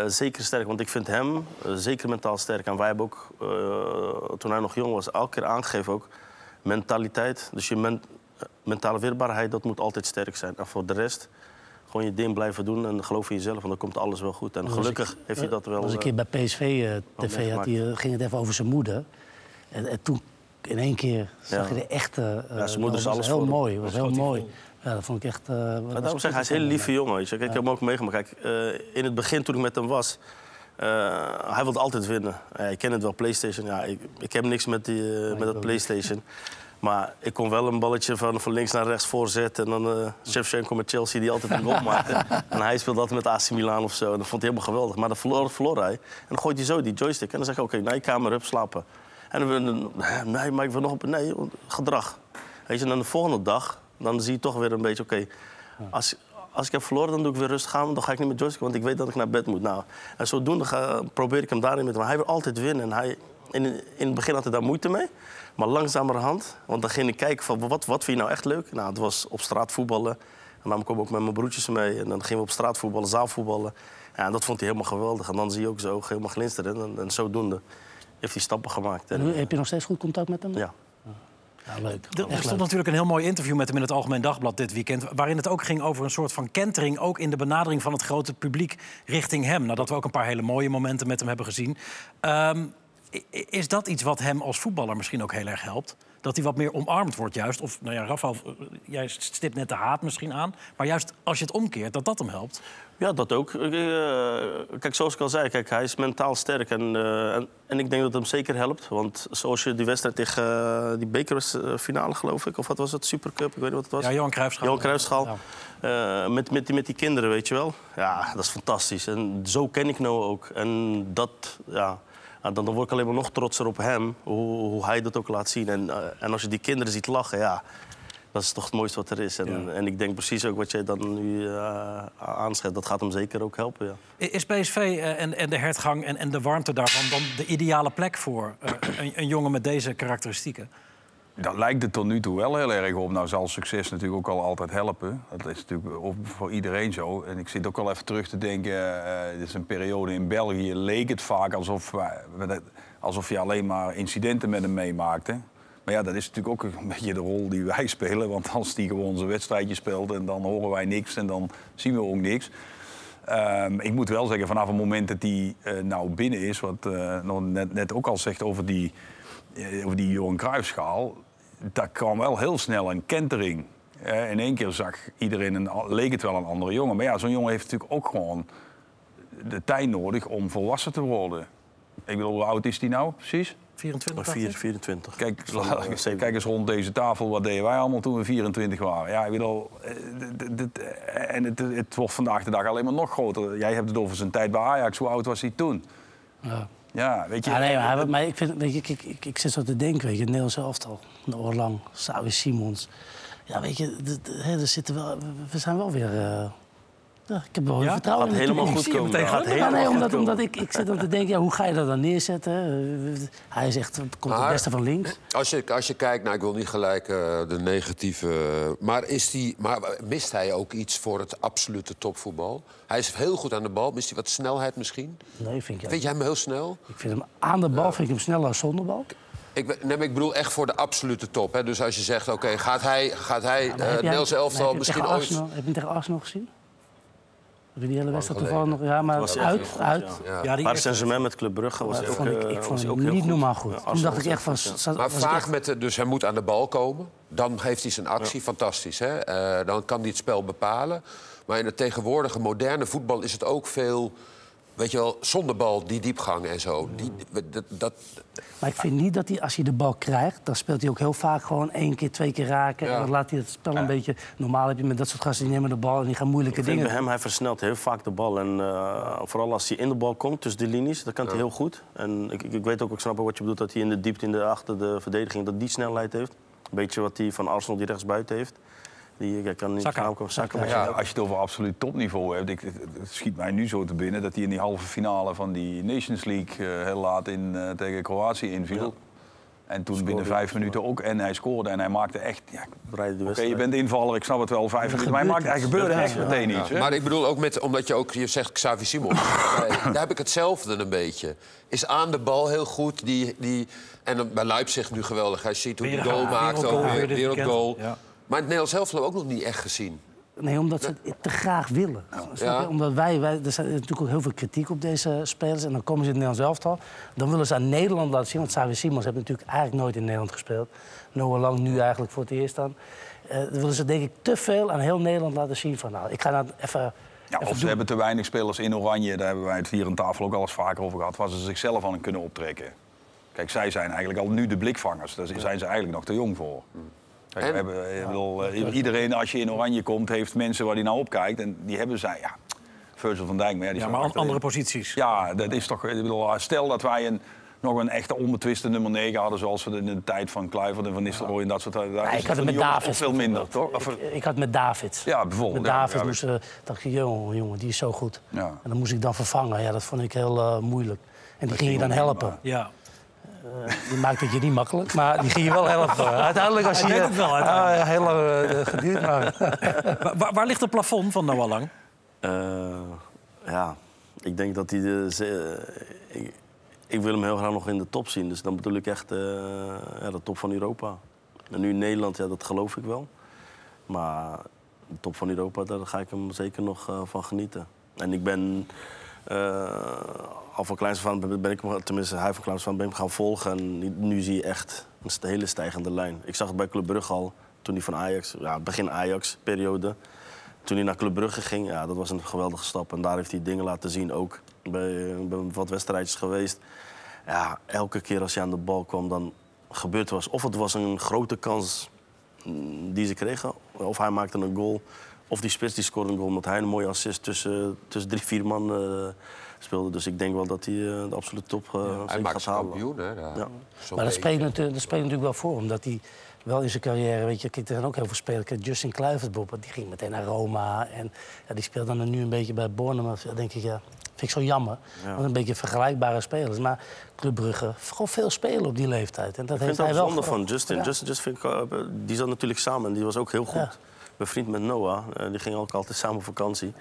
zeker sterk, want ik vind hem zeker mentaal sterk. En wij hebben ook, toen hij nog jong was, elke keer aangegeven ook mentaliteit. Dus je men- mentale weerbaarheid, dat moet altijd sterk zijn. En voor de rest, gewoon je ding blijven doen en geloof in jezelf, en dan komt alles wel goed. En ik- gelukkig heeft hij dat wel. een eh, keer bij PSV eh, TV, had hij, eh, ging het even over zijn moeder. En, en toen in één keer zag Ja. je de echte... Ja, zijn moeder is alles heel mooi. was heel mooi. Ja, dat vond ik echt... Maar was daarom zeg hij is een hele lieve jongen. Weet je. Kijk, Ik heb hem ook meegemaakt. Kijk, in het begin toen ik met hem was, hij wilde altijd winnen. Ja, ik ken het wel, PlayStation. Ja, ik, ik heb niks met, die, met dat PlayStation. Maar ik kon wel een balletje van, van links naar rechts voorzetten. En dan eh Shevchenko met Chelsea die altijd een goal maakte. en hij speelde altijd met AC Milan of zo. En dat vond hij helemaal geweldig. Maar dan verloor, verloor hij. En dan gooit hij zo die joystick. En dan zeg ik, oké, naar je kamer, up, slapen. En dan, dan- nee, maar ik wil nog op... Nee, gedrag. Weet je, en dan de volgende dag, dan zie je toch weer een beetje, oké... als, als ik heb verloren, dan doe ik weer rustig aan. Dan ga ik niet met joystick, want ik weet dat ik naar bed moet. Nou, en zodoende ga, probeer ik hem daarin met. Maar hij wil altijd winnen. En hij, in, in het begin had hij daar moeite mee. Maar langzamerhand, want dan ging ik kijken van wat, wat vind je nou echt leuk? Nou, het was op straat voetballen. En dan kwam ik ook met mijn broertjes mee. En dan gingen we op straat voetballen, zaalvoetballen. Ja, en dat vond hij helemaal geweldig. En dan zie je ook zijn ogen helemaal glinsteren. En, en zodoende heeft hij stappen gemaakt. En heb je nog steeds goed contact met hem? ja. Ja, leuk. Er stond leuk. natuurlijk een heel mooi interview met hem in het Algemeen Dagblad dit weekend. Waarin het ook ging over een soort van kentering. Ook in de benadering van het grote publiek richting hem. Nadat we ook een paar hele mooie momenten met hem hebben gezien. Ehm, is dat iets wat hem als voetballer misschien ook heel erg helpt? Dat hij wat meer omarmd wordt, juist. Of, nou ja, Rafael, eh, jij stipt net de haat misschien aan. Maar juist als je het omkeert, dat dat hem helpt. Ja, dat ook. Eh, kijk, zoals ik al zei, kijk, hij is mentaal sterk. En, eh, en, en ik denk dat het hem zeker helpt. Want zoals je die wedstrijd tegen uh, die bekerfinale, geloof ik... of wat was het, Supercup, ik weet niet wat het was. Ja, Johan Cruijffschaal. Johan Cruijffschaal. Ja. Met, met, die, met die kinderen, weet je wel. Ja, dat is fantastisch. En zo ken ik Noah ook. En dat, ja... ja, Dan, dan word ik alleen maar nog trotser op hem, hoe, hoe hij dat ook laat zien. En, eh, en als je die kinderen ziet lachen, ja, dat is toch het mooiste wat er is. En, Ja. en ik denk precies ook wat jij dan nu uh, aanschrijft, dat gaat hem zeker ook helpen. Ja. Is PSV eh, en, en de hertgang en, en de warmte daarvan dan de ideale plek voor eh, een, een jongen met deze karakteristieken? Dat lijkt het tot nu toe wel heel erg op. Nou zal succes natuurlijk ook al altijd helpen. Dat is natuurlijk voor iedereen zo. En ik zit ook al even terug te denken... Uh, dit is een periode in België leek het vaak alsof, alsof je alleen maar incidenten met hem meemaakte. Maar ja, dat is natuurlijk ook een beetje de rol die wij spelen. Want als die gewoon zijn wedstrijdje speelt en dan horen wij niks en dan zien we ook niks. Um, ik moet wel zeggen, vanaf het moment dat hij uh, nou binnen is... wat uh, net, net ook al zegt over die, over die Johan Cruijffschaal... daar kwam wel heel snel een kentering. in één keer zag iedereen, een, leek het wel een andere jongen. Maar ja, zo'n jongen heeft natuurlijk ook gewoon de tijd nodig om volwassen te worden. Ik bedoel, hoe oud is die nou precies? 24, 4, 24. Kijk, kijk eens rond deze tafel, wat deden wij allemaal toen we 24 waren? Ja, ik bedoel, en het, het wordt vandaag de dag alleen maar nog groter. Jij hebt het over zijn tijd bij Ajax. Hoe oud was hij toen? Ja. Ja, weet je. Ja, nee, maar, maar ik, vind, weet je, ik, ik, ik, zit zo te denken, weet je, het Nederlands elftal. Orlang, Sawi Simons. Ja, weet je, er zitten wel, we zijn wel weer... Uh, ik heb wel ja? vertrouwen gaat in helemaal goed komen. Gaat ja, nee, omdat, omdat ik, ik zit dan te denken, ja, hoe ga je dat dan neerzetten? Hij is echt, komt het beste van links. Als je, als je kijkt, nou, ik wil niet gelijk uh, de negatieve... Maar, is die, maar mist hij ook iets voor het absolute topvoetbal? Hij is heel goed aan de bal. Mist hij wat snelheid misschien? Nee, vind ik Vind jij hem heel snel? Ik vind hem aan de bal ja. vind ik hem sneller dan zonder bal. Ik, nee, ik bedoel echt voor de absolute top. Hè? Dus als je zegt, oké, okay, gaat hij, gaat hij ja, uh, Nederlands elftal misschien ooit... Arsenal, heb je hem tegen Arsenal gezien? Die hele wedstrijd toevallig nog? Ja, maar uit, uit. Goed, ja. Ja. Ja, Paris Saint-Germain met Club Brugge was ook, vond ik, ik vond hem niet normaal goed. Ja, Toen dacht ik echt van... Ja. Maar vaak echt... met de, dus hij moet aan de bal komen. Dan heeft hij zijn actie, fantastisch. Hè? Uh, dan kan hij het spel bepalen. Maar in het tegenwoordige moderne voetbal is het ook veel... Weet je wel, zonder bal, die diepgang en zo. Die, dat, dat... Maar ik vind niet dat hij, als hij de bal krijgt... dan speelt hij ook heel vaak gewoon één keer, twee keer raken. Ja. En dan laat hij het spel een beetje... Normaal heb je met dat soort gasten, die nemen de bal en die gaan moeilijke ik dingen bij hem, hij versnelt heel vaak de bal. En uh, vooral als hij in de bal komt, tussen de linies, dat kan ja. hij heel goed. En ik, ik weet ook, ik snap ook wat je bedoelt... dat hij in de diepte, in de, achter de verdediging, dat die snelheid heeft. Een beetje wat hij van Arsenal die rechtsbuiten heeft. Die, ik kan niet Saka. komen. Saka, ja, als je het over absoluut topniveau hebt, ik, het schiet mij nu zo te binnen dat hij in die halve finale van die Nations League uh, heel laat in, uh, tegen Kroatië inviel. Ja. En toen binnen vijf minuten ook. En hij scoorde en hij maakte echt. Ja, Oké, okay, je bent invaller, ik snap het wel, vijf minuten. Maar hij, maakte, hij gebeurde echt ja, meteen iets. Ja. Maar ik bedoel ook met, omdat je ook je zegt Xavi Simon. daar heb ik hetzelfde een beetje. Is aan de bal heel goed. Die, die, en bij Leipzig nu geweldig. Hij ziet hoe hij goal maakt. Ook weer wereldgoal. Maar het Nederlands elftal hebben we ook nog niet echt gezien. Nee, omdat ze het te graag willen. Ja. Omdat wij, wij, er zijn natuurlijk ook heel veel kritiek op deze spelers. En dan komen ze in het Nederlands elftal. Dan willen ze aan Nederland laten zien. Want Xavi Simons heeft natuurlijk eigenlijk nooit in Nederland gespeeld. Noah Lang nu eigenlijk voor het eerst dan. Eh, dan willen ze denk ik te veel aan heel Nederland laten zien. Van, nou, ik ga nou even... Ja, of ze doen. hebben te weinig spelers in Oranje, daar hebben wij het hier aan tafel ook al eens vaker over gehad, waar ze zichzelf aan kunnen optrekken. Kijk, zij zijn eigenlijk al nu de blikvangers, daar zijn ze eigenlijk nog te jong voor. Kijk, En- we hebben, ik bedoel, eh, iedereen als je in Oranje komt, heeft mensen waar hij naar opkijkt. En die hebben zij, ja, Virgil van Dijk, maar ja, die Ja, maar andere posities. Ja, dat is toch. Ik bedoel, stel dat wij een, nog een echte onbetwiste nummer 9 hadden, zoals we in de tijd van Kluivert en Van Nistelrooy en dat soort. Daar Ja, is ik had het die met David. Veel minder, toch? Of- Ik, ik had met David. Ja, bijvoorbeeld, Met David ja, moest, eh, dacht ik, jongen, jongen, die is zo goed. Ja. En dan moest ik dan vervangen. Ja, dat vond ik heel eh, moeilijk. En die ging je dan helpen. Ja. Die maakt het je niet makkelijk, maar die ging je wel helpen. Uiteindelijk als je... Het wel, uiteindelijk. Ah, heel lang eh, geduurd, maar... Wa- waar, waar ligt het plafond van Noah Lang? Eh, ja, ik denk dat hij de. ze- eh, ik, ik wil hem heel graag nog in de top zien. Dus dan bedoel ik echt eh, ja, de top van Europa. En nu in Nederland, ja, dat geloof ik wel. Maar de top van Europa, daar ga ik hem zeker nog eh, van genieten. En ik ben. Eh, al van kleins aan ben, ik tenminste hij van kleins aan ben ik gaan volgen. En nu, zie je echt een hele stijgende lijn. Ik zag het bij Club Brugge al, toen hij van Ajax, ja, begin Ajax-periode. Toen hij naar Club Brugge ging, ja, dat was een geweldige stap. En daar heeft hij dingen laten zien ook. Bij, ben wat wedstrijdjes geweest. Ja, elke keer als hij aan de bal kwam, dan gebeurde was. Of het was een grote kans mm, die ze kregen, of hij maakte een goal. Of die spits die scoorde een goal, omdat hij een mooie assist tussen, tussen drie, vier man eh, speelde. Dus ik denk wel dat hij eh, de absolute top eh Hij zeker maakt gaat halen. kampioen, hè? daar. Ja. Maar dat spreekt, natuurlijk, dat spreekt natuurlijk wel voor, omdat hij wel in zijn carrière, weet je, kijk, er zijn ook heel veel spelers. Kijk, Justin Kluivert bijvoorbeeld, die ging meteen naar Roma en ja, die speelt dan nu een beetje bij Bournemouth. Ja, denk ik, ja, vind ik zo jammer. Want een beetje vergelijkbare spelers. Maar Club Brugge, gewoon veel spelen op die leeftijd. En dat Ik heeft vind het hij wel zonde van Justin. Ja. Justin, Justin vind ik, die zat natuurlijk samen en die was ook heel goed. Bevriend met Noah. Eh, die gingen ook altijd samen op vakantie.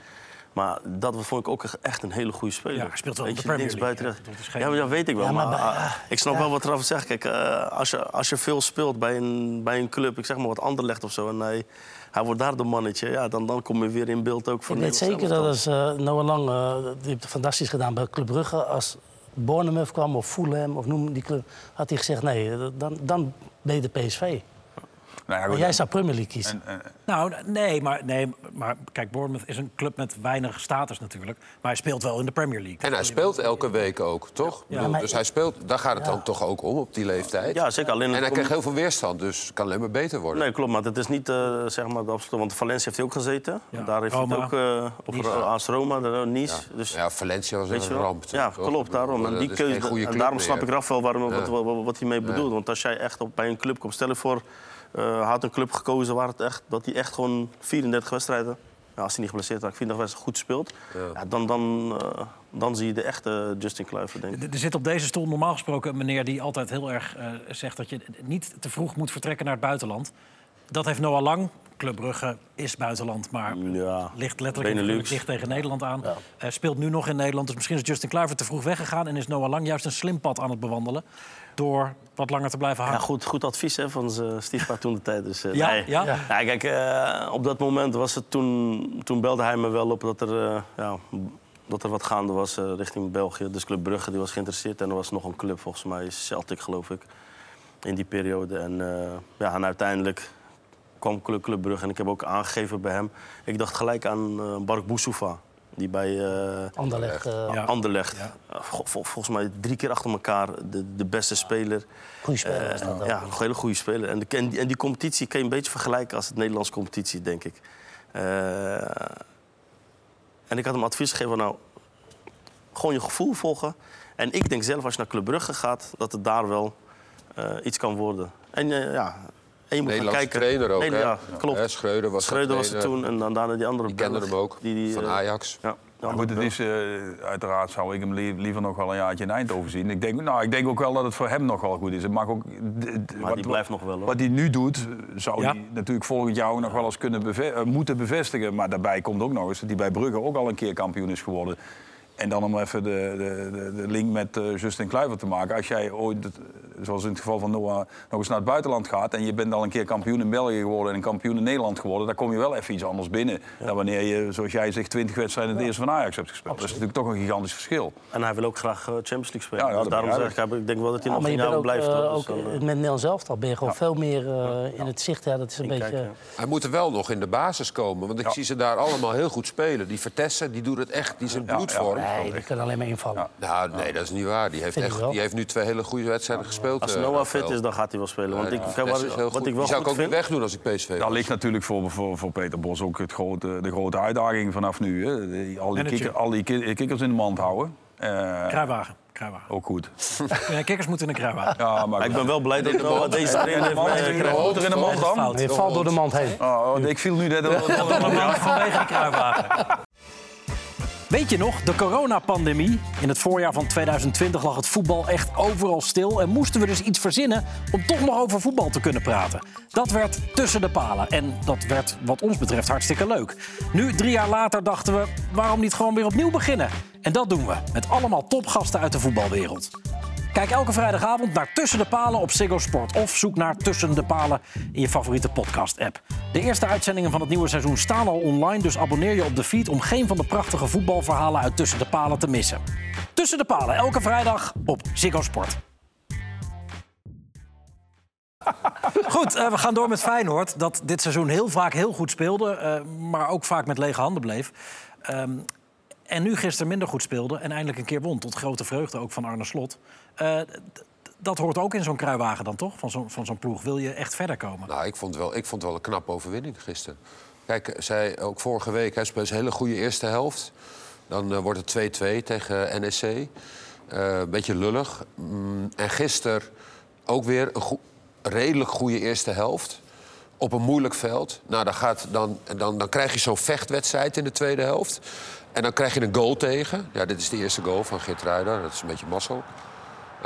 Maar dat vond ik ook echt een hele goede speler. Ja, speelt wel Weet je, niks buiten geen- Ja, maar dat weet ik wel. Ja, maar maar, bij- ah, ik snap ja. wel wat Rafa zegt. Kijk, eh, als, je, als je veel speelt bij een, bij een club, ik zeg maar wat Anderlecht of zo... en hij, hij wordt daar de mannetje, ja, dan, dan kom je weer in beeld ook voor Ik weet zeker dat als eh, Noah Lang, eh, die heeft het fantastisch gedaan bij Club Brugge. Als Bournemouth kwam of Fulham of noem die club, had hij gezegd nee, dan, dan ben je de PSV. Nou ja, Maar jij zou Premier League kiezen. en- en- Nou, nee maar, nee, maar kijk, Bournemouth is een club met weinig status natuurlijk. Maar hij speelt wel in de Premier League. En hij speelt elke week ook, toch? Ik bedoel, maar- dus hij speelt, daar gaat het dan toch ook om op die leeftijd. Ja, zeker. Alleen En hij komt- krijgt heel veel weerstand, dus het kan alleen maar beter worden. Nee, klopt, maar het is niet eh, zeg maar de absolute. Want Valencia heeft hij ook gezeten. Ja. Daar heeft Roma. hij ook uh, op Nice. AS Roma, de, Nice. Ja. Dus, ja, Valencia was een wel? ramp. Ja, toch? klopt, daarom. En die keuze, daarom snap meer. ik Rafael waarom, wat, wat, wat hij mee bedoelt. Want als jij echt op, bij een club komt, stel je voor, eh, hij had een club gekozen waar het echt, dat hij echt gewoon 34 wedstrijden, ja, als hij niet geblesseerd raakt, 34 wedstrijden goed speelt, ja. dan, dan, eh, dan zie je de echte Justin Kluivert, denk ik. Er zit op deze stoel normaal gesproken een meneer die altijd heel erg eh, zegt dat je niet te vroeg moet vertrekken naar het buitenland. Dat heeft Noah Lang. Club Brugge is buitenland, maar Ja, ligt letterlijk Benelux. dicht tegen Nederland aan. Eh, speelt nu nog in Nederland. Dus misschien is Justin Kluivert te vroeg weggegaan... en is Noah Lang juist een slim pad aan het bewandelen... door wat langer te blijven Ja, hangen. goed, goed advies hè, van zijn stiefpa toen de tijd. Dus, eh, Ja, nee. ja? Ja, kijk, eh, op dat moment was het toen, toen belde hij me wel op dat er, eh, ja, dat er wat gaande was richting België. Dus Club Brugge die was geïnteresseerd en er was nog een club, volgens mij Celtic geloof ik, in die periode. En, eh, ja, en uiteindelijk kwam Club, Club Brugge en ik heb ook aangegeven bij hem. Ik dacht gelijk aan eh Bark Boussoufa, die bij... eh, Anderlecht. eh Ja. Anderlecht. Ja. Eh, vol- vol- volgens mij drie keer achter elkaar de, de beste speler. Goeie speler dat. Ja, een hele goede speler. En, de, en, die, en die competitie kan je een beetje vergelijken als het Nederlandse competitie, denk ik. Eh, en ik had hem advies gegeven, van, nou, gewoon je gevoel volgen. En ik denk zelf, als je naar Club Brugge gaat, dat het daar wel eh, iets kan worden. En eh, ja, en je moet gaan kijken. trainer ook, Nee, hè? Ja, klopt. Schreuder was Schreuder was toen en dan daarna die andere Die kende hem ook, die, die, van eh, Ajax. Ja, Maar goed, het is, eh, uiteraard zou ik hem li- liever nog wel een jaartje in Eindhoven zien. Ik denk, nou, ik denk ook wel dat het voor hem nog wel goed is. Het mag ook, Maar die blijft nog wel, hoor. Wat hij nu doet, zou Ja. hij natuurlijk volgend jaar ook nog wel eens kunnen beve- eh, moeten bevestigen. Maar daarbij komt ook nog eens dat hij bij Brugge ook al een keer kampioen is geworden. En dan om even de, de, de, de link met eh, Justin Kluivert te maken. Als jij ooit, zoals in het geval van Noah, nog eens naar het buitenland gaat... en je bent al een keer kampioen in België geworden en een kampioen in Nederland geworden... dan kom je wel even iets anders binnen dan wanneer je, zoals jij zegt, 20 wedstrijden in het eerste van Ajax hebt gespeeld. Dat is natuurlijk toch een gigantisch verschil. En hij wil ook graag eh, Champions League spelen. Ja, ja, dus daarom zeg ik, ik denk wel dat hij Ja, nog je jaar bent ook, blijft. eh. Dus met Nederlands zelf al ben je gewoon veel meer in het zicht. Ja, dat is een beetje... Hij moet er wel nog in de basis komen. Want ik Ja. zie ze daar allemaal heel goed spelen. Die Vertessen, die doet het echt. Die Ja, bloedvorm. Nee, die kan alleen maar invallen. Nou, nee, dat is niet waar. Die heeft, Vind ik echt, wel. die heeft nu twee hele goede wedstrijden gespeeld. als eh, Noah fit Rafael. is, dan gaat hij wel spelen. Want Ja, ik, die wat, Vertessen is heel wat goed. ik wel Die zou ik goed ook niet vind... wegdoen als ik PSV Daar was. ligt natuurlijk voor, voor, voor Peter Bos ook het grote, de grote uitdaging vanaf nu. Hè. Die- al, die Manager. kikker, al die ki- kikkers in de mand houden. Eh, Kruiwagen. Kruiwagen. ook goed. Ja, kikkers moeten in een kruiwagen. Ja, maar ik ben wel blij dat Noah deze trainer heeft hoort er in de mand dan. Fout. Je valt door de mand heen. Oh, oh, ik viel nu net... Vanwege de kruiwagen. Weet je nog, de coronapandemie? In het voorjaar van 2020 lag het voetbal echt overal stil... en moesten we dus iets verzinnen om toch nog over voetbal te kunnen praten. Dat werd tussen de palen en dat werd wat ons betreft hartstikke leuk. Nu, drie jaar later, dachten we, waarom niet gewoon weer opnieuw beginnen? En dat doen we, met allemaal topgasten uit de voetbalwereld. Kijk elke vrijdagavond naar Tussen de Palen op Ziggo Sport. Of zoek naar Tussen de Palen in je favoriete podcast-app. De eerste uitzendingen van het nieuwe seizoen staan al online... dus abonneer je op de feed om geen van de prachtige voetbalverhalen... uit Tussen de Palen te missen. Tussen de Palen, elke vrijdag op Ziggo Sport. Goed, eh, we gaan door met Feyenoord. Dat dit seizoen heel vaak heel goed speelde... eh, maar ook vaak met lege handen bleef. Ehm, en nu gisteren minder goed speelde en eindelijk een keer won. Tot grote vreugde ook van Arne Slot. Eh, dat hoort ook in zo'n kruiwagen dan toch? Van zo'n zo'n ploeg. Wil je echt verder komen? Nou, ik vond, wel, ik vond wel een knappe overwinning gisteren. Kijk, zij ook vorige week, hij speelt een hele goede eerste helft. Dan eh, wordt het 2-2 tegen. Eh, een beetje lullig. Mm, en gisteren ook weer een redelijk goede eerste helft. Op een moeilijk veld. Nou, dan, gaat, dan, dan, dan krijg je zo'n vechtwedstrijd in de tweede helft. En dan krijg je een goal tegen. Ja, dit is de eerste goal van Geert Ruijder. Dat is een beetje mazzel.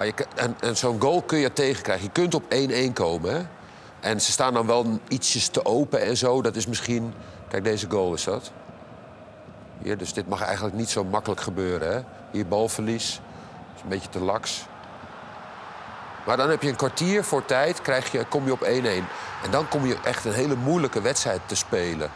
Nou, je, kan- en en zo'n goal kun je tegenkrijgen. Je kunt op 1-1 komen. Hè? En ze staan dan wel ietsjes te open en zo. Dat is misschien... Kijk, deze goal is dat. Hier, dus dit mag eigenlijk niet zo makkelijk gebeuren. Hè? Hier balverlies. Dat is een beetje te laks. Maar dan heb je een kwartier voor tijd, krijg je, kom je op 1-1. En dan kom je echt een hele moeilijke wedstrijd te spelen.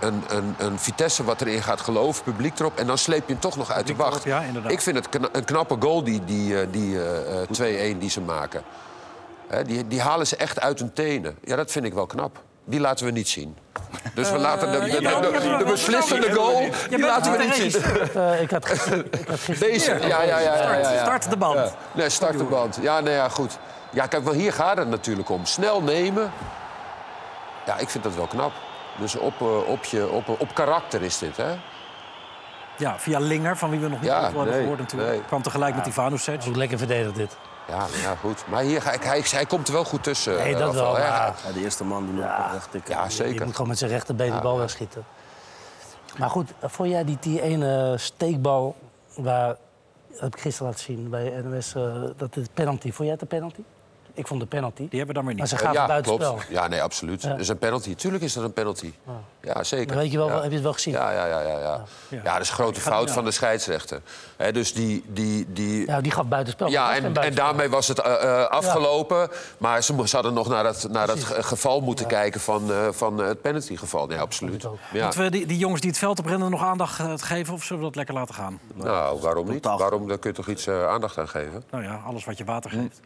Een, een, een Vitesse wat erin gaat geloven, publiek erop. En dan sleep je hem toch nog uit de wacht. erop, ja, inderdaad. Ik vind het kna- een knappe goal, die, die, eh, die eh, eh, 2-1 die ze maken. Hè, die, die halen ze echt uit hun tenen. Ja, dat vind ik wel knap. Die laten we niet zien. Dus we laten de, de, de, de- de beslissende goal, die laten we niet zien. Eh, ik, had gisteren. Deze, ja, ja, ja. ja, ja, ja. Start de band. Ja. Nee, start de band. Ja, nee, ja, goed. Ja, kijk, want hier gaat het natuurlijk om. Snel nemen. Ja, ik vind dat wel knap. Dus op, eh, op, je, op, op karakter is dit, hè? Ja, via Linger, van wie we nog niet Ja, nee, gehoord natuurlijk. nee. Kwam tegelijk met Ivanovic. Ook lekker verdedigd dit. Ja, ja, goed. Maar hier, hij, hij, hij komt er wel goed tussen. Nee, eh, dat wel. Ja, de eerste man die nog echt... Ik, Ja, Je zeker. moet gewoon met zijn rechterbeen de bal wegschieten. Maar goed, vond jij die, die ene steekbal waar... Dat heb ik gisteren laten zien bij NOS. eh, dat is penalty. Vond jij het een penalty? Ik vond de penalty. Die hebben we dan weer Maar niet. ze Eh, gaat ja, buiten klopt. spel. Ja, nee, absoluut. Dat is een penalty. Tuurlijk is dat een penalty. Ja, zeker. Weet je wel, Ja. heb je het wel gezien? Ja, ja, ja, ja, ja. ja. dat is een grote fout van de scheidsrechter. Hè, dus die, die, die, Ja, die gaf buiten spel. Ja, en, en buitenspel. daarmee was het eh, eh, afgelopen. Maar ze, ze hadden nog naar dat, naar dat ge- geval moeten kijken van, eh, van het penaltygeval. Nee, absoluut. Ja. Moeten we die, die jongens die het veld oprennen nog aandacht geven... of zullen we dat lekker laten gaan? Nou, waarom niet? Waarom? Daar kun je toch iets aandacht aan geven? Nou ja, alles wat je water geeft.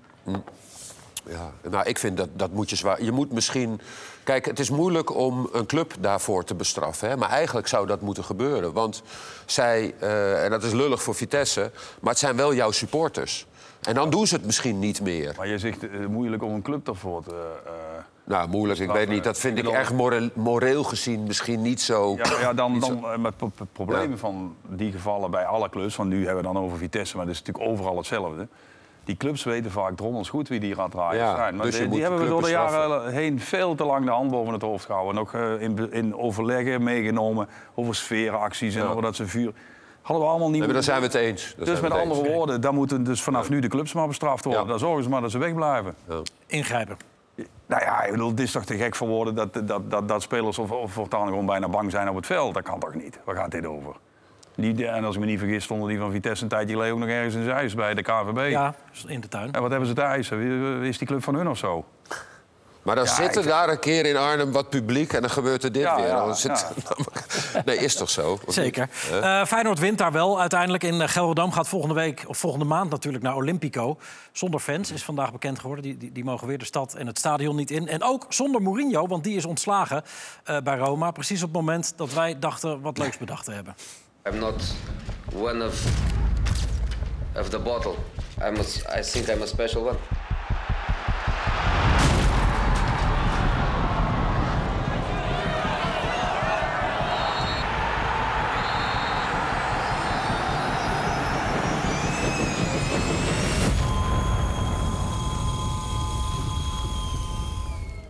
Ja, nou, ik vind dat, dat moet je zwaar... Je moet misschien... Kijk, het is moeilijk om een club daarvoor te bestraffen. Hè? Maar eigenlijk zou dat moeten gebeuren. Want zij, eh, en dat is lullig voor Vitesse... maar het zijn wel jouw supporters. En dan doen ze het misschien niet meer. Maar je zegt eh, moeilijk om een club ervoor te... eh, Nou, moeilijk, ik weet niet. Dat vind ik echt moreel, moreel gezien misschien niet zo... Ja, ja, dan, zo- dan met pro- pro- problemen van die gevallen bij alle clubs. Want nu hebben we dan over Vitesse, maar dat is natuurlijk overal hetzelfde. Die clubs weten vaak drommels goed wie die Ja, zijn. Maar dus die, die hebben we door de jaren heen veel te lang de hand boven het hoofd gehouden. Nog eh, in, in overleggen meegenomen over sfeeracties en over dat ze vuur... Hadden we allemaal niet Nee, maar daar zijn we het eens. Daar Dus met andere eens. woorden, dan moeten dus vanaf nu de clubs maar bestraft worden. Ja. Dan zorgen ze maar dat ze wegblijven. Ingrijpen. Nou ja, ik bedoel, het is toch te gek voor woorden dat, dat, dat, dat spelers of, of voortaan gewoon bijna bang zijn op het veld. Dat kan toch niet? Waar gaat dit over? Die, en als ik me niet vergis, stonden die van Vitesse een tijdje geleden ook nog ergens in Zeist bij de KVB. Ja, in de tuin. En wat hebben ze te eisen? Is die club van hun of zo? Maar dan Ja, zit er ik- daar een keer in Arnhem wat publiek en dan gebeurt er dit Ja, weer. ja, Dan zit- nee, is toch zo? Zeker. Eh, Feyenoord wint daar wel. Uiteindelijk in eh, Gelredam gaat volgende week, of volgende maand natuurlijk naar Olympico. Zonder fans is vandaag bekend geworden. Die, die, die mogen weer de stad en het stadion niet in. En ook zonder Mourinho, want die is ontslagen eh, bij Roma. Precies op het moment dat wij dachten wat leuks bedacht te hebben. I'm not one of of the bottle. I'm a I think I'm a special one.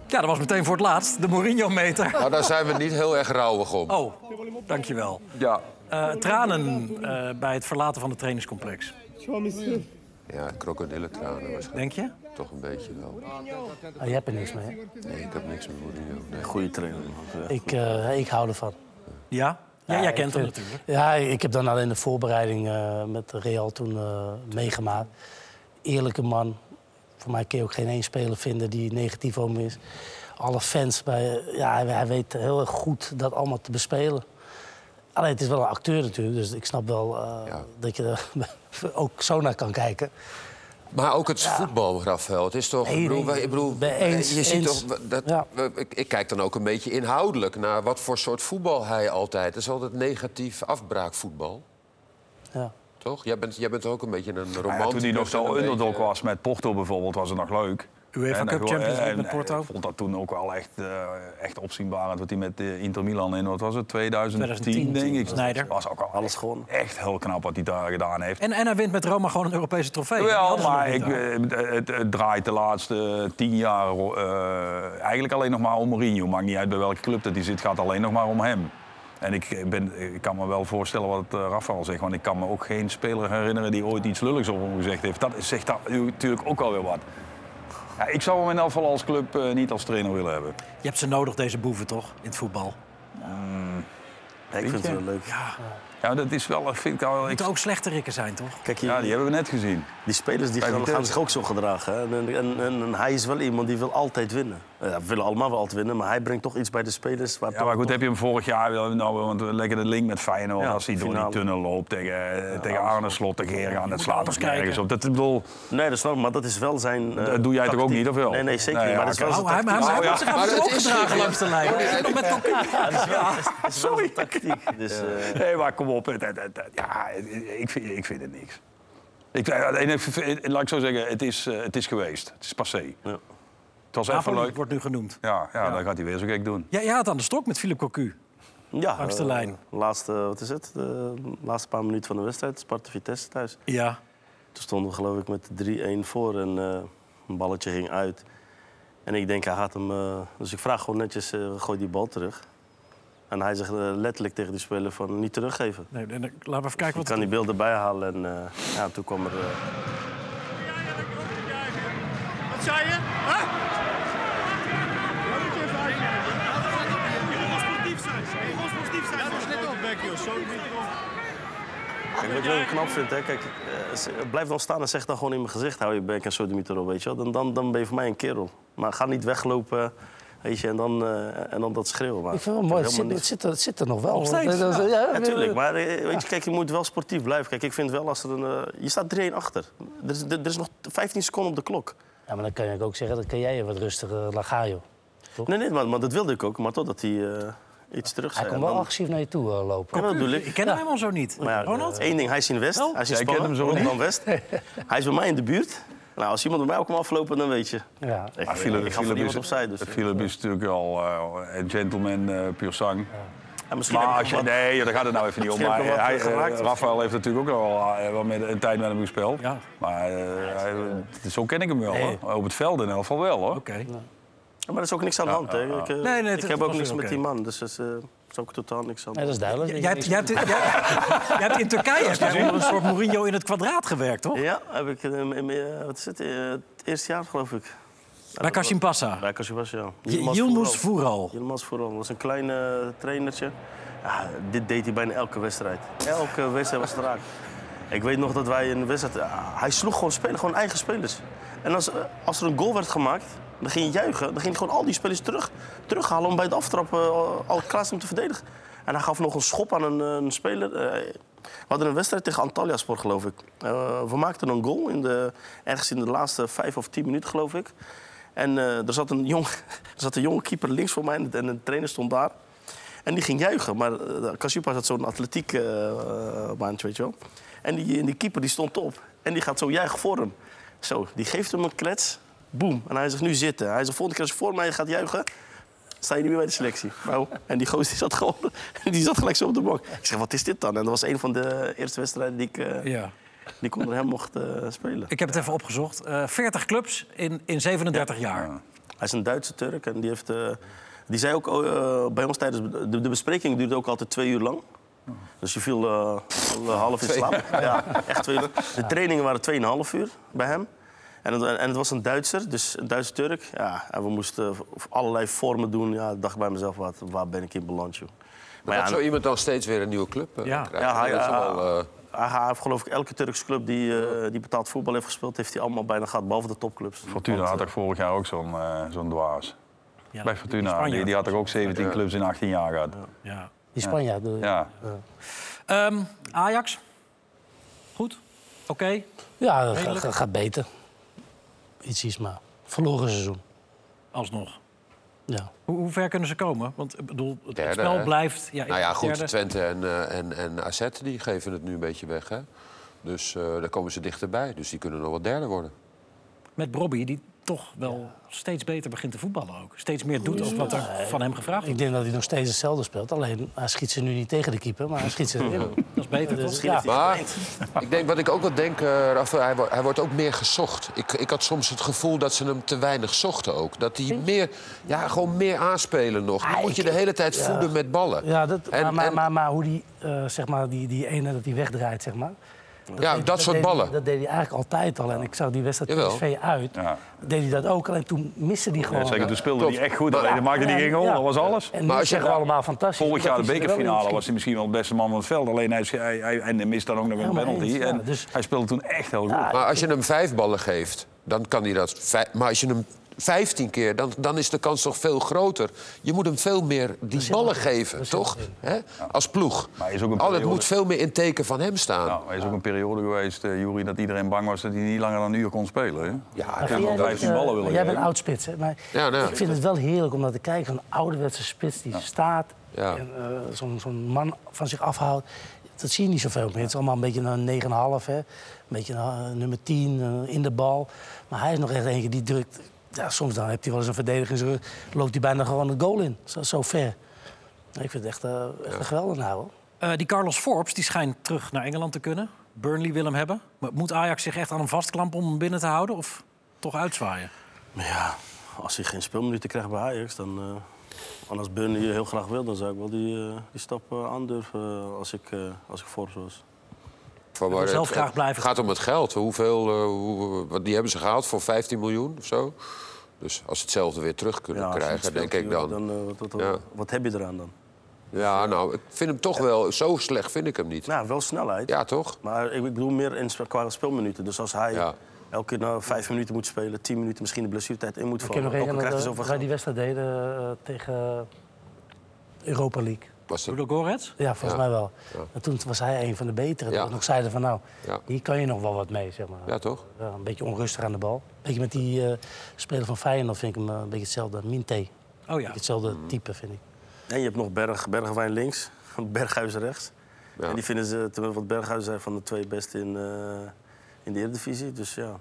Ja, dat was meteen voor het laatst. De Mourinho-meter. Nou, daar zijn we niet heel erg rouwig om. Oh, dankjewel. Ja. Eh tranen eh, bij het verlaten van het trainingscomplex. Ja, krokodillentranen waarschijnlijk. Denk je? Toch een beetje wel. Ah, je hebt er niks mee. hè? Nee, ik heb niks met Mourinho. Nee. Goede trainer. man. Ik, eh, ik hou ervan. Ja? Ja, jij Ja, kent ik hem natuurlijk. Ja, ik heb dan alleen de voorbereiding eh, met Real toen eh, meegemaakt. Eerlijke man. Voor mij kun je ook geen één speler vinden die negatief over hem is. Alle fans, bij, ja, hij, hij weet heel erg goed dat allemaal te bespelen. Alleen het is wel een acteur natuurlijk, dus ik snap wel eh, Ja. dat je er ook zo naar kan kijken. Maar ook het voetbal, Rafael. Het is toch. Nee, ik bedoel, nee, ik bedoel, eens, je ziet eens. toch. Dat, Ja. ik, ik kijk dan ook een beetje inhoudelijk naar wat voor soort voetbal hij altijd. Het is altijd negatief afbraakvoetbal. Ja. Toch? Jij bent, jij bent ook een beetje een Nou romanticus. ja, toen hij nog zo underdog beetje- was met Porto bijvoorbeeld, was het nog leuk. UEFA En Cup dan Champions League en- met Porto. en Ik vond dat toen ook wel echt, eh, echt opzienbarend wat hij met eh, Inter Milan in, wat was het, 2010, 2010, denk ik. Sneijder. Dat was ook al Alles echt, gewonnen. echt heel knap wat hij daar gedaan heeft. En, en hij wint met Roma gewoon een Europese trofee. Wel, nog maar ik, eh, het, het draait de laatste tien jaar eh, eigenlijk alleen nog maar om Mourinho. Maakt niet uit bij welke club dat hij zit, gaat alleen nog maar om hem. En ik, ben, ik kan me wel voorstellen wat uh, Rafael zegt, want ik kan me ook geen speler herinneren die ooit iets lulligs over hem gezegd heeft. Dat zegt dat natuurlijk ook alweer wat. Ja, ik zou hem in elk geval als club eh, niet als trainer willen hebben. Je hebt ze nodig, deze boeven, toch? In het voetbal. Ja, ik vind het wel leuk. Ja, dat is wel, vind ik al, ik, Moeten ook slechterikken zijn, toch? Kijk, je- ja, die hebben we net gezien. Die spelers die gaan, zich ook zo gedragen. Hè? En, en, en, en hij is wel iemand die wil altijd winnen. Ja, we willen allemaal wel altijd winnen, maar hij brengt toch iets bij de spelers. Waar Ja, maar goed, heb je hem vorig jaar, wel- nou, want we leggen de link met Feyenoord, Ja, als hij door die tunnel loopt tegen, tegen Arne Slot, tegen Gergaan, dat slaat toch nergens op. Dat, bedoel, Nee, dat snap ik, maar dat is wel zijn. eh, Dat doe jij toch ook niet, of wel? Nee, nee zeker Nee, niet. Maar ja, dat is wel zijn hij, hij, tactiek. hij, ja, hij, zich is opgedragen langs de lijn. Nog met elkaar. Ja, is wel, is wel zijn tactiek. Dus, eh, nee, maar kom op. ja, ik vind, ik vind het niks. Ik, eh, en ik- laat ik zo zeggen, het is, eh, het is geweest. Het is passé. ja. Het was even leuk. wordt nu genoemd. Ja, ja, dan gaat hij weer zo gek doen. Ja, jij had aan de stok met Philippe Cocu. Ja, Langs de eh, lijn. laatste, wat is het? De laatste paar minuten van de wedstrijd, Sparta Vitesse thuis. Ja. Toen stonden we geloof ik met 3-1 voor en eh, een balletje ging uit. En ik denk, hij gaat hem... eh, dus ik vraag gewoon netjes, eh, gooi die bal terug. En hij zegt letterlijk tegen die speler van niet teruggeven. Nee, en, laten we even kijken Ik wat... kan die beelden bijhalen en eh, ja, toen kwam er... Wat zei je? Huh? Ik wel knap vind, hè, kijk, eh, blijf dan staan en zeg dan gewoon in mijn gezicht... hou je bek en zo de erop, weet je wel. Dan, dan, dan ben je voor mij een kerel. Maar ga niet weglopen, weet je, en dan, eh, en dan dat schreeuwen. Maar Ik vind het wel mooi, het zit, het, zit er, het zit er nog wel. Nog steeds, Dat- dat- ja. ja, Natuurlijk, maar eh, weet je, kijk, je moet wel sportief blijven. Kijk, ik vind wel als er een... je staat 3-1 achter. Er is, er is nog 15 seconden op de klok. Ja, maar dan kan je ook zeggen, dan kan jij je wat rustiger gaan, joh. Nee, nee, maar, maar dat wilde ik ook. Maar totdat hij eh, iets terug Hij zei. komt wel dan- agressief naar je toe eh, lopen. Ja, dat bedoel ik. Ik ken hem helemaal zo niet. Maar ja, Ronald? één ding, hij is in West. Hij is in Spanje, hem zo niet. West. hij is bij mij in de buurt. Nou, als iemand bij mij ook komt aflopen, dan weet je. Ja. Ik, Maar Philip, ik ga voor Philip niemand is, opzij. Dus, Philip is natuurlijk al eh, een gentleman, eh puur zang. En misschien Maar als je, wat- nee, daar gaat het nou even niet om. Maar hij, geraakt. Rafael heeft natuurlijk ook al wel met, een tijd met hem gespeeld. Ja. Maar eh, hij, zo ken ik hem wel. Nee. Hoor. Op het veld in elk geval wel. Hoor. Oké. Maar er is ook niks aan de hand. Hè. Ik, eh, Nee, nee, het- ik het heb ook was niks weer met oké. die man. Dus er is, eh, is ook totaal niks aan de Nee, dat hand. is duidelijk. Jij hebt, jij, hebt, jij, jij hebt in Turkije heb jij onder een soort Mourinho in het kwadraat gewerkt, toch? Ja, heb ik eh, in- in- eh, wat is het, eh, het eerste jaar geloof ik. Bij Kashim Passa. Bij Kasibas, ja. Yilmaz Vural. Yilmaz Vural. Dat was een klein eh, trainertje. Ja, dit deed hij bijna elke wedstrijd. Elke wedstrijd was het raak. Ik weet nog dat wij een wedstrijd... ja, hij sloeg gewoon spelers, gewoon eigen spelers. En als, eh, als er een goal werd gemaakt, dan ging hij juichen. Dan ging hij gewoon al die spelers terug, terughalen om bij de aftrap eh, al klaar te verdedigen. En hij gaf nog een schop aan een, eh, een speler. Eh, we hadden een wedstrijd tegen Antalya Sport, geloof ik. We maakten een goal in de, ergens in de laatste vijf of tien minuten, geloof ik. En eh, er, zat een jong, er zat een jonge keeper links voor mij en de, en de trainer stond daar. En die ging juichen, maar uh, had zo'n atletiek baantje, weet je wel. En die, die keeper die stond op en die gaat zo juichen voor hem. Zo, die geeft hem een klets, boem. En hij zegt nu zitten. Hij zegt, volgende keer als je voor mij gaat juichen, sta je niet meer bij de selectie. Nou, en die gozer die zat gewoon, die zat gelijk zo op de bank. Ik zeg, wat is dit dan? En dat was een van de eerste wedstrijden die ik, eh, Ja. die ik onder hem mocht eh, spelen. Ik heb het even opgezocht. Eh 40 clubs in, in 37 jaar. Hij is een Duitse Turk en die heeft... eh, die zei ook eh, bij ons tijdens... De, de bespreking duurde ook altijd twee uur lang. Dus je viel eh, al half in slaap. Ja, echt twee uur. De trainingen waren tweeënhalf uur bij hem. En het, en het was een Duitser, dus een Duitse Turk. Ja, en we moesten allerlei vormen doen. Ja, ik dacht bij mezelf, wat, waar ben ik in beland, joh. Maar ja, dat zo iemand dan steeds weer een nieuwe club eh, Ja. krijgt. Ja, hij- dat is hij- wel, eh, hij heeft geloof ik elke Turkse club die, eh, die betaald voetbal heeft gespeeld... heeft hij allemaal bijna gehad, behalve de topclubs. Fortuna had toch vorig jaar ook zo'n eh, zo'n dwaas. Ja, Bij Fortuna, die, die had toch ook 17 clubs in 18 jaar gehad. Ja. Die Spanjaard. bedoel je? Ja. Ehm, Ajax? Goed? Oké? Ja, gaat, gaat- gaat beter. Iets, iets maar. Verloren seizoen. Alsnog. Ja. Hoe, hoe ver kunnen ze komen? Want ik bedoel, het Derde, spel hè? blijft... Ja, nou ja, goed, derde. Twente en, eh, en, en AZ die geven het nu een beetje weg. Hè? Dus eh, daar komen ze dichterbij. Dus die kunnen nog wel derde worden. Met Bobby, die toch wel steeds beter begint te voetballen ook. Steeds meer doet als wat er van hem gevraagd Ik wordt. denk dat hij nog steeds hetzelfde speelt. Alleen, hij schiet ze nu niet tegen de keeper, maar hij schiet ze erin. Dat is beter, Dus, toch? ja. Maar ik denk wat ik ook wel denk, eh, Rafael, hij, wordt- hij wordt ook meer gezocht. Ik, ik had soms het gevoel dat ze hem te weinig zochten ook. Dat hij meer, ja, gewoon meer aanspelen nog. Dan Ah, moet je ik- de hele tijd ja. voeden met ballen. Ja, dat, En- maar, maar, en- maar, maar hoe die, eh, zeg maar, die, die ene dat hij wegdraait, zeg maar. Ja, deed- dat soort deed hij- ballen. dat deed hij eigenlijk altijd al. En ik zag die wedstrijd. PSV uit. Ja. Deed hij dat ook. Alleen toen miste hij gewoon. Ja, zeker, toen speelde hij echt goed. Maar- Alleen dan maakte hij geen goal, dat was alles. En Maar als je- zeggen we allemaal fantastisch. Vorig jaar de er bekerfinale in was hij misschien wel de beste man van het veld. Alleen hij, hij, hij, en hij mist dan ook nog een penalty. eens, ja. En Dus- hij speelde toen echt heel goed. Ja, Maar als je hem vijf ballen geeft, dan kan hij dat. Maar als je hem vijftien keer, dan, dan is de kans toch veel groter. Je moet hem veel meer die ballen geven, toch? Als ploeg. Maar hij is ook een Al het periode- moet veel meer in teken van hem staan. Nou, er is ook een periode geweest, eh Jury, dat iedereen bang was dat hij niet langer dan een uur kon spelen. Hè? Ja, dat, 15 eh, ballen willen Jij bent oudspits, hè? Maar Ja, nou ik vind het wel heerlijk om naar te kijken. Zo'n ouderwetse spits die staat Ja. en eh, zo'n zo'n man van zich afhoudt. Dat zie je niet zoveel meer. Het is allemaal een beetje een 9,5, hè. Een beetje een, eh, nummer 10 eh, in de bal. Maar hij is nog echt eentje die drukt... Ja, soms dan heeft hij wel eens een verdedigingsrug. loopt hij bijna gewoon het goal in. Zo, zo ver. Ik vind het echt, eh, echt een geweldig nou. Eh, die Carlos Forbes die schijnt terug naar Engeland te kunnen. Burnley wil hem hebben. Maar moet Ajax zich echt aan hem vastklampen om hem binnen te houden? Of toch uitzwaaien? Maar ja, als hij geen speelminuten krijgt bij Ajax, dan... eh, en als Burnley heel graag wil, dan zou ik wel die, eh, die stap eh, aandurven als ik, eh als ik Forbes was. Van wil waar zelf het- graag het blijven. gaat om het geld. Hoeveel, eh, hoe, wat, die hebben ze gehaald voor 15 miljoen of zo. Dus als ze hetzelfde weer terug kunnen hij krijgen, denk ik dan. dan eh, wat, wat, Ja. wat heb je eraan dan? Ja, nou, ik vind hem toch wel... Zo slecht vind ik hem niet. Nou, wel snelheid. Ja, toch? Maar ik bedoel meer in, qua speelminuten. Dus als hij Ja. elke keer nou vijf minuten moet spelen, tien minuten misschien de blessuretijd in moet Ik vallen. heb nog één hij dat wij die wedstrijd deden eh, tegen Europa League. Was het... Ja, volgens Ja. mij wel. Ja. En toen was hij een van de betere. Ja. Nog zeiden van nou, Ja. hier kan je nog wel wat mee, zeg maar. Ja, toch? Ja, een beetje onrustig aan de bal. Beetje met die eh, speler van Feyenoord vind ik hem eh, een beetje hetzelfde. Minte. Een Oh ja. hetzelfde Mm. type, vind ik. En je hebt nog Berg, Bergwijn links, Berghuis rechts. Ja. En die vinden ze, terwijl wat Berghuis zijn van de twee beste in, eh, in de Eredivisie. Dus ja,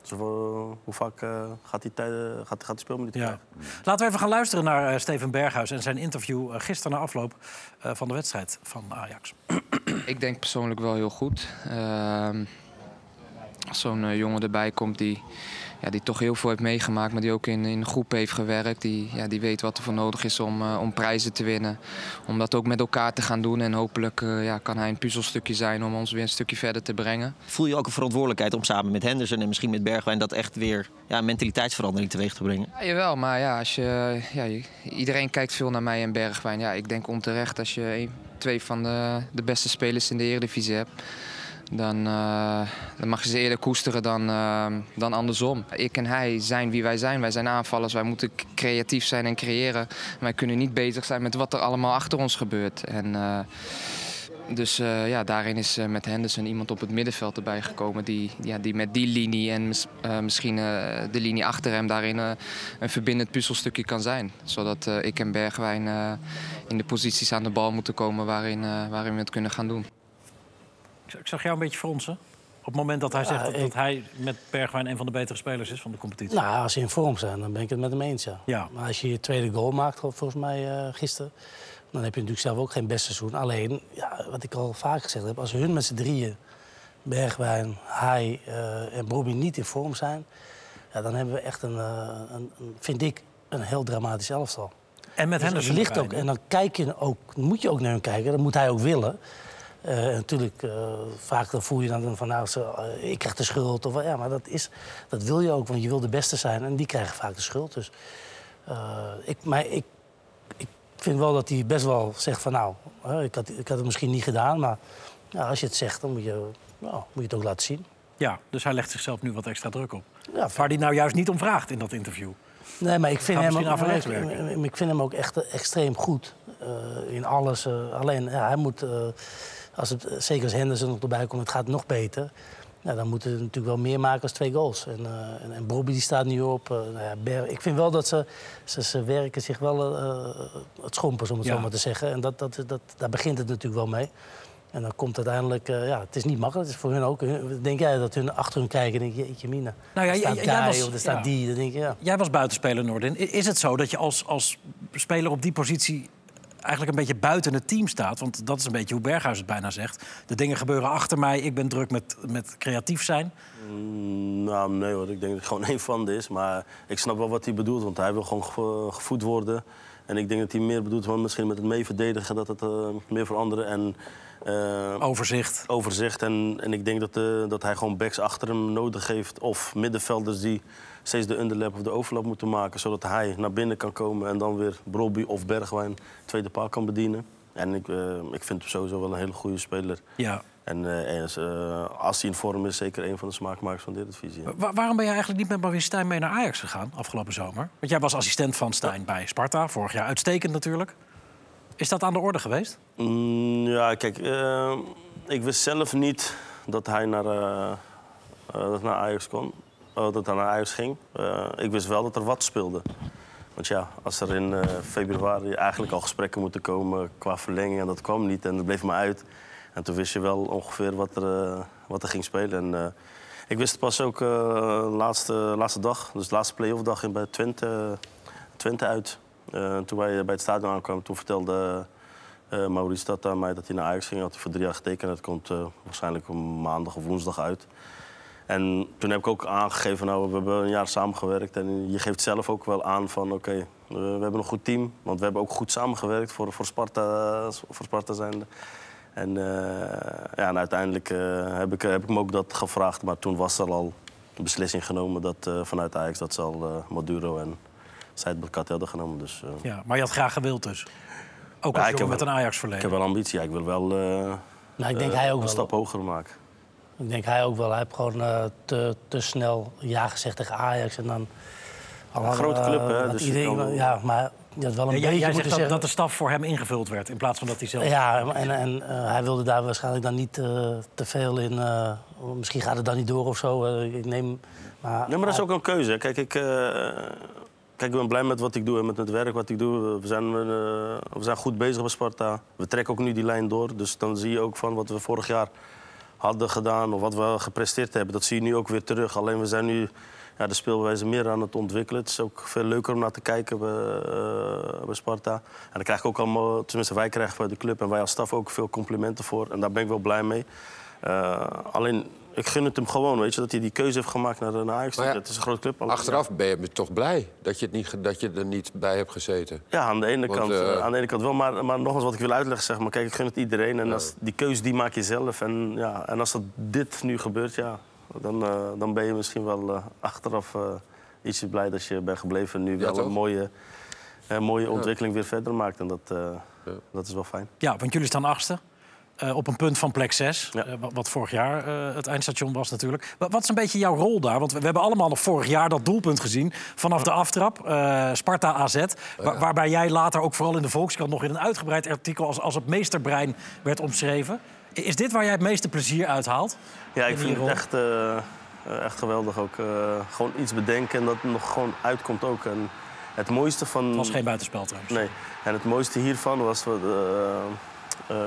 Dus, hoe vaak eh, gaat die, tijd, gaat, gaat die speelminuten Ja. krijgen? Laten we even gaan luisteren naar eh, Steven Berghuis en zijn interview eh, gisteren na afloop eh, van de wedstrijd van Ajax. Ik denk persoonlijk wel heel goed. Ehm, als zo'n jongen erbij komt die, ja, die toch heel veel heeft meegemaakt, maar die ook in, in een groep heeft gewerkt. Die, ja, die weet wat er voor nodig is om, eh, om prijzen te winnen. Om dat ook met elkaar te gaan doen. En hopelijk eh, ja, kan hij een puzzelstukje zijn om ons weer een stukje verder te brengen. Voel je ook een verantwoordelijkheid om samen met Henderson en misschien met Bergwijn dat echt weer ja, een mentaliteitsverandering teweeg te brengen? Ja, jawel, maar ja, als je, ja, iedereen kijkt veel naar mij en Bergwijn. Ja, ik denk onterecht als je twee van de, de beste spelers in de Eredivisie hebt. Dan, eh, dan mag je ze eerder koesteren dan, eh, dan andersom. Ik en hij zijn wie wij zijn. Wij zijn aanvallers. Wij moeten creatief zijn en creëren. Wij kunnen niet bezig zijn met wat er allemaal achter ons gebeurt. En, eh, dus ja, daarin is met Henderson iemand op het middenveld erbij gekomen die, ja, die met die linie en mis- misschien de linie achter hem daarin een verbindend puzzelstukje kan zijn. Zodat ik en Bergwijn in de posities aan de bal moeten komen waarin, waarin we het kunnen gaan doen. Ik zag jou een beetje fronsen. Op het moment dat hij zegt dat, hij met Bergwijn een van de betere spelers is van de competitie. Nou, als ze in vorm zijn, dan ben ik het met hem eens, ja. Ja. Maar als je je tweede goal maakt, volgens mij eh, gisteren... dan heb je natuurlijk zelf ook geen best seizoen. Alleen, ja, wat ik al vaak gezegd heb... als hun met z'n drieën, Bergwijn, hij eh, en Bobby niet in vorm zijn... Ja, dan hebben we echt een, eh, een, vind ik, een heel dramatisch elftal. En met Dus het ligt ook, en dan kijk je ook, moet je ook naar hun kijken. Dat moet hij ook willen. Eh, en natuurlijk, eh, vaak dan voel je dan van, nou, eh, ik krijg de schuld. Of, ja, maar dat, is, dat wil je ook, want je wil de beste zijn. En die krijgen vaak de schuld. Dus, ik, maar ik, ik vind wel dat hij best wel zegt van, nou, ik, had, ik had het misschien niet gedaan. Maar ja, als je het zegt, dan moet je, nou, moet je het ook laten zien. Ja, dus hij legt zichzelf nu wat extra druk op. Ja, Waar hij nou juist niet om vraagt in dat interview. Nee, maar ik vind, hem ook, ik, ik- ik vind hem ook echt extreem goed in alles. alleen, ja, hij moet, als het, eh, zeker als Henderson nog erbij komt, het gaat nog beter. Ja, dan moeten ze natuurlijk wel meer maken als twee goals. En, eh en, en Bobby die staat nu op. eh, nou ja, Ber- ik vind wel dat ze, ze, ze werken zich wel het schompers, om het Ja. zo maar te zeggen. En dat, dat, dat, daar begint het natuurlijk wel mee. En dan komt uiteindelijk, ja, het is niet makkelijk. Het is voor hun ook. Denk jij dat hun achter hun kijken en denk je, jeetje mina. Nou ja, staat jij- was- of er staat ja. die. Dan denk je, ja. Jij was buitenspeler, Noordin. Is het zo dat je als, als speler op die positie eigenlijk een beetje buiten het team staat? Want dat is een beetje hoe Berghuis het bijna zegt. De dingen gebeuren achter mij, ik ben druk met, met creatief zijn. Mm, nou, nee hoor. Ik denk dat ik gewoon één van de is. Maar ik snap wel wat hij bedoelt, want hij wil gewoon ge- gevoed worden. En ik denk dat hij meer bedoelt van misschien met het mee verdedigen, dat het eh, meer veranderen. En, eh, Overzicht. overzicht. En, en ik denk dat, eh, dat hij gewoon backs achter hem nodig heeft. Of middenvelders die steeds de underlap of de overlap moeten maken. Zodat hij naar binnen kan komen en dan weer Brobby of Bergwijn tweede paal kan bedienen. En ik, eh, ik vind hem sowieso wel een hele goede speler. Ja. En eh, eh, als hij in vorm is, zeker een van de smaakmakers van dit divisie. Wa- waarom ben je eigenlijk niet met Maurice Stijn mee naar Ajax gegaan afgelopen zomer? Want jij was assistent van Stijn bij Sparta, vorig jaar uitstekend natuurlijk. Is dat aan de orde geweest? Mm, ja, kijk, ik wist zelf niet dat hij naar, dat naar Ajax kon. Oh, dat hij naar Ajax ging. Eh, ik wist wel dat er wat speelde. Want ja, als er in eh, februari eigenlijk al gesprekken moeten komen qua verlenging... en dat kwam niet en dat bleef maar uit. En toen wist je wel ongeveer wat er, eh, wat er ging spelen. En, eh, ik wist het pas ook eh, laatste, laatste dag, dus de laatste play-off dag in bij Twente, Twente uit. Eh, toen wij bij het stadion aankwamen, toen vertelde eh Maurice dat aan mij dat hij naar Ajax ging. Had voor drie jaar getekend. Dat komt eh, waarschijnlijk op maandag of woensdag uit. En toen heb ik ook aangegeven, nou, we hebben een jaar samengewerkt. En je geeft zelf ook wel aan van, oké, we hebben een goed team. Want we hebben ook goed samengewerkt voor, voor, Sparta, voor Sparta zijnde. En, eh, ja, en uiteindelijk eh, heb, ik, heb ik hem ook dat gevraagd. Maar toen was er al een beslissing genomen dat, eh, vanuit Ajax... dat ze al eh, Maduro en Said hadden genomen. Dus, eh, Ja, maar je had graag gewild dus. Ook als Ja, ik jongen heb met een wel- Ajax ik verleden. heb wel ambitie. Ja, ik wil wel eh, Nou, ik denk hij ook een wel. stap hoger maken. Ik denk hij ook wel. Hij heeft gewoon eh, te, te snel ja gezegd tegen Ajax. En dan... al hadden, grote club, eh, hè, had dus iedereen- kan- Ja, maar je had wel een Ja, beetje jij zegt moeten dat, zeggen... dat de staf voor hem ingevuld werd in plaats van dat hij zelf... Ja, en, en eh, hij wilde daar waarschijnlijk dan niet eh, te veel in... eh, misschien gaat het dan niet door of zo. ik neem... Maar, Nee, maar dat is ook een keuze. hè. Kijk, ik, eh, kijk, ik ben blij met wat ik doe en met het werk wat ik doe. We zijn, we zijn goed bezig bij Sparta. We trekken ook nu die lijn door. Dus dan zie je ook van wat we vorig jaar hadden gedaan... of wat we gepresteerd hebben, dat zie je nu ook weer terug. Alleen we zijn nu ja, de speelwijze meer aan het ontwikkelen. Het is ook veel leuker om naar te kijken bij, eh, bij Sparta. En daar krijg ik ook allemaal... Tenminste, wij krijgen bij de club en wij als staf ook veel complimenten voor. En daar ben ik wel blij mee. Eh, alleen, ik gun het hem gewoon, weet je, dat hij die keuze heeft gemaakt naar, naar Ajax. Maar ja, het is een grote club. Achteraf ben je toch blij dat je, het niet, dat je er niet bij hebt gezeten. Ja, aan de ene, Want, kant, eh, eh, aan de ene kant wel. Maar, maar nog eens wat ik wil uitleggen, zeg maar. Kijk, ik gun het iedereen. En als, die keuze die maak je zelf. En, ja, en als dat dit nu gebeurt, ja, dan, eh, dan ben je misschien wel eh, achteraf eh, ietsje blij dat je bent gebleven. En nu wel toch? een mooie, eh, mooie ontwikkeling weer verder maakt. En dat, eh, dat is wel fijn. Ja, want jullie staan achtste. Eh, op een punt van plek 6. wat vorig jaar eh, het eindstation was natuurlijk. Wa- Wat is een beetje jouw rol daar? Want we we hebben allemaal nog vorig jaar dat doelpunt gezien. Vanaf de aftrap. eh, Sparta AZ. wa- Waarbij jij later ook vooral in de Volkskrant nog in een uitgebreid artikel... als, als het meesterbrein werd omschreven. Is dit waar jij het meeste plezier uit haalt? Ja, ik vind het echt, eh, eh, echt geweldig ook. eh, gewoon iets bedenken en dat het nog gewoon uitkomt ook. En het mooiste van... Het was geen buitenspel trouwens. Nee. En het mooiste hiervan was... eh, eh,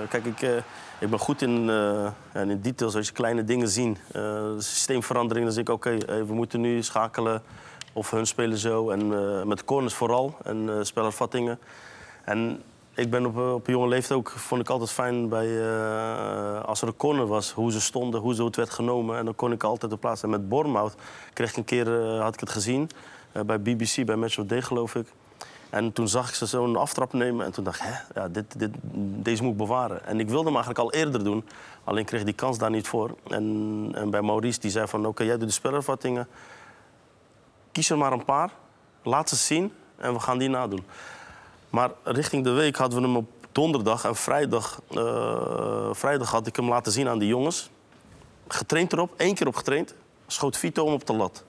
kijk, ik, eh, ik ben goed in, eh, in details. Als je kleine dingen zien. eh systeemverandering, dan zeg ik... Oké, eh, we moeten nu schakelen. Of hun spelen zo. En eh, met corners vooral. En eh spelervattingen. En ik ben op, eh, op jonge leeftijd ook... vond ik altijd fijn bij... eh, als er een corner was, hoe ze stonden, hoe ze het werd genomen. En dan kon ik altijd op plaats. En met Bournemouth kreeg ik een keer... eh, had ik het gezien. eh, bij BBC, bij Match of Day, geloof ik. En toen zag ik ze zo'n aftrap nemen en toen dacht ik, hè, ja, dit, dit, deze moet ik bewaren. En ik wilde hem eigenlijk al eerder doen, alleen kreeg ik die kans daar niet voor. En, en bij Maurice, die zei van, oké, jij doet de spelervattingen. Kies er maar een paar, laat ze zien en we gaan die nadoen. Maar richting de week hadden we hem op donderdag en vrijdag, eh, vrijdag had ik hem laten zien aan die jongens. Getraind erop, één keer op getraind, schoot Vito hem op de lat.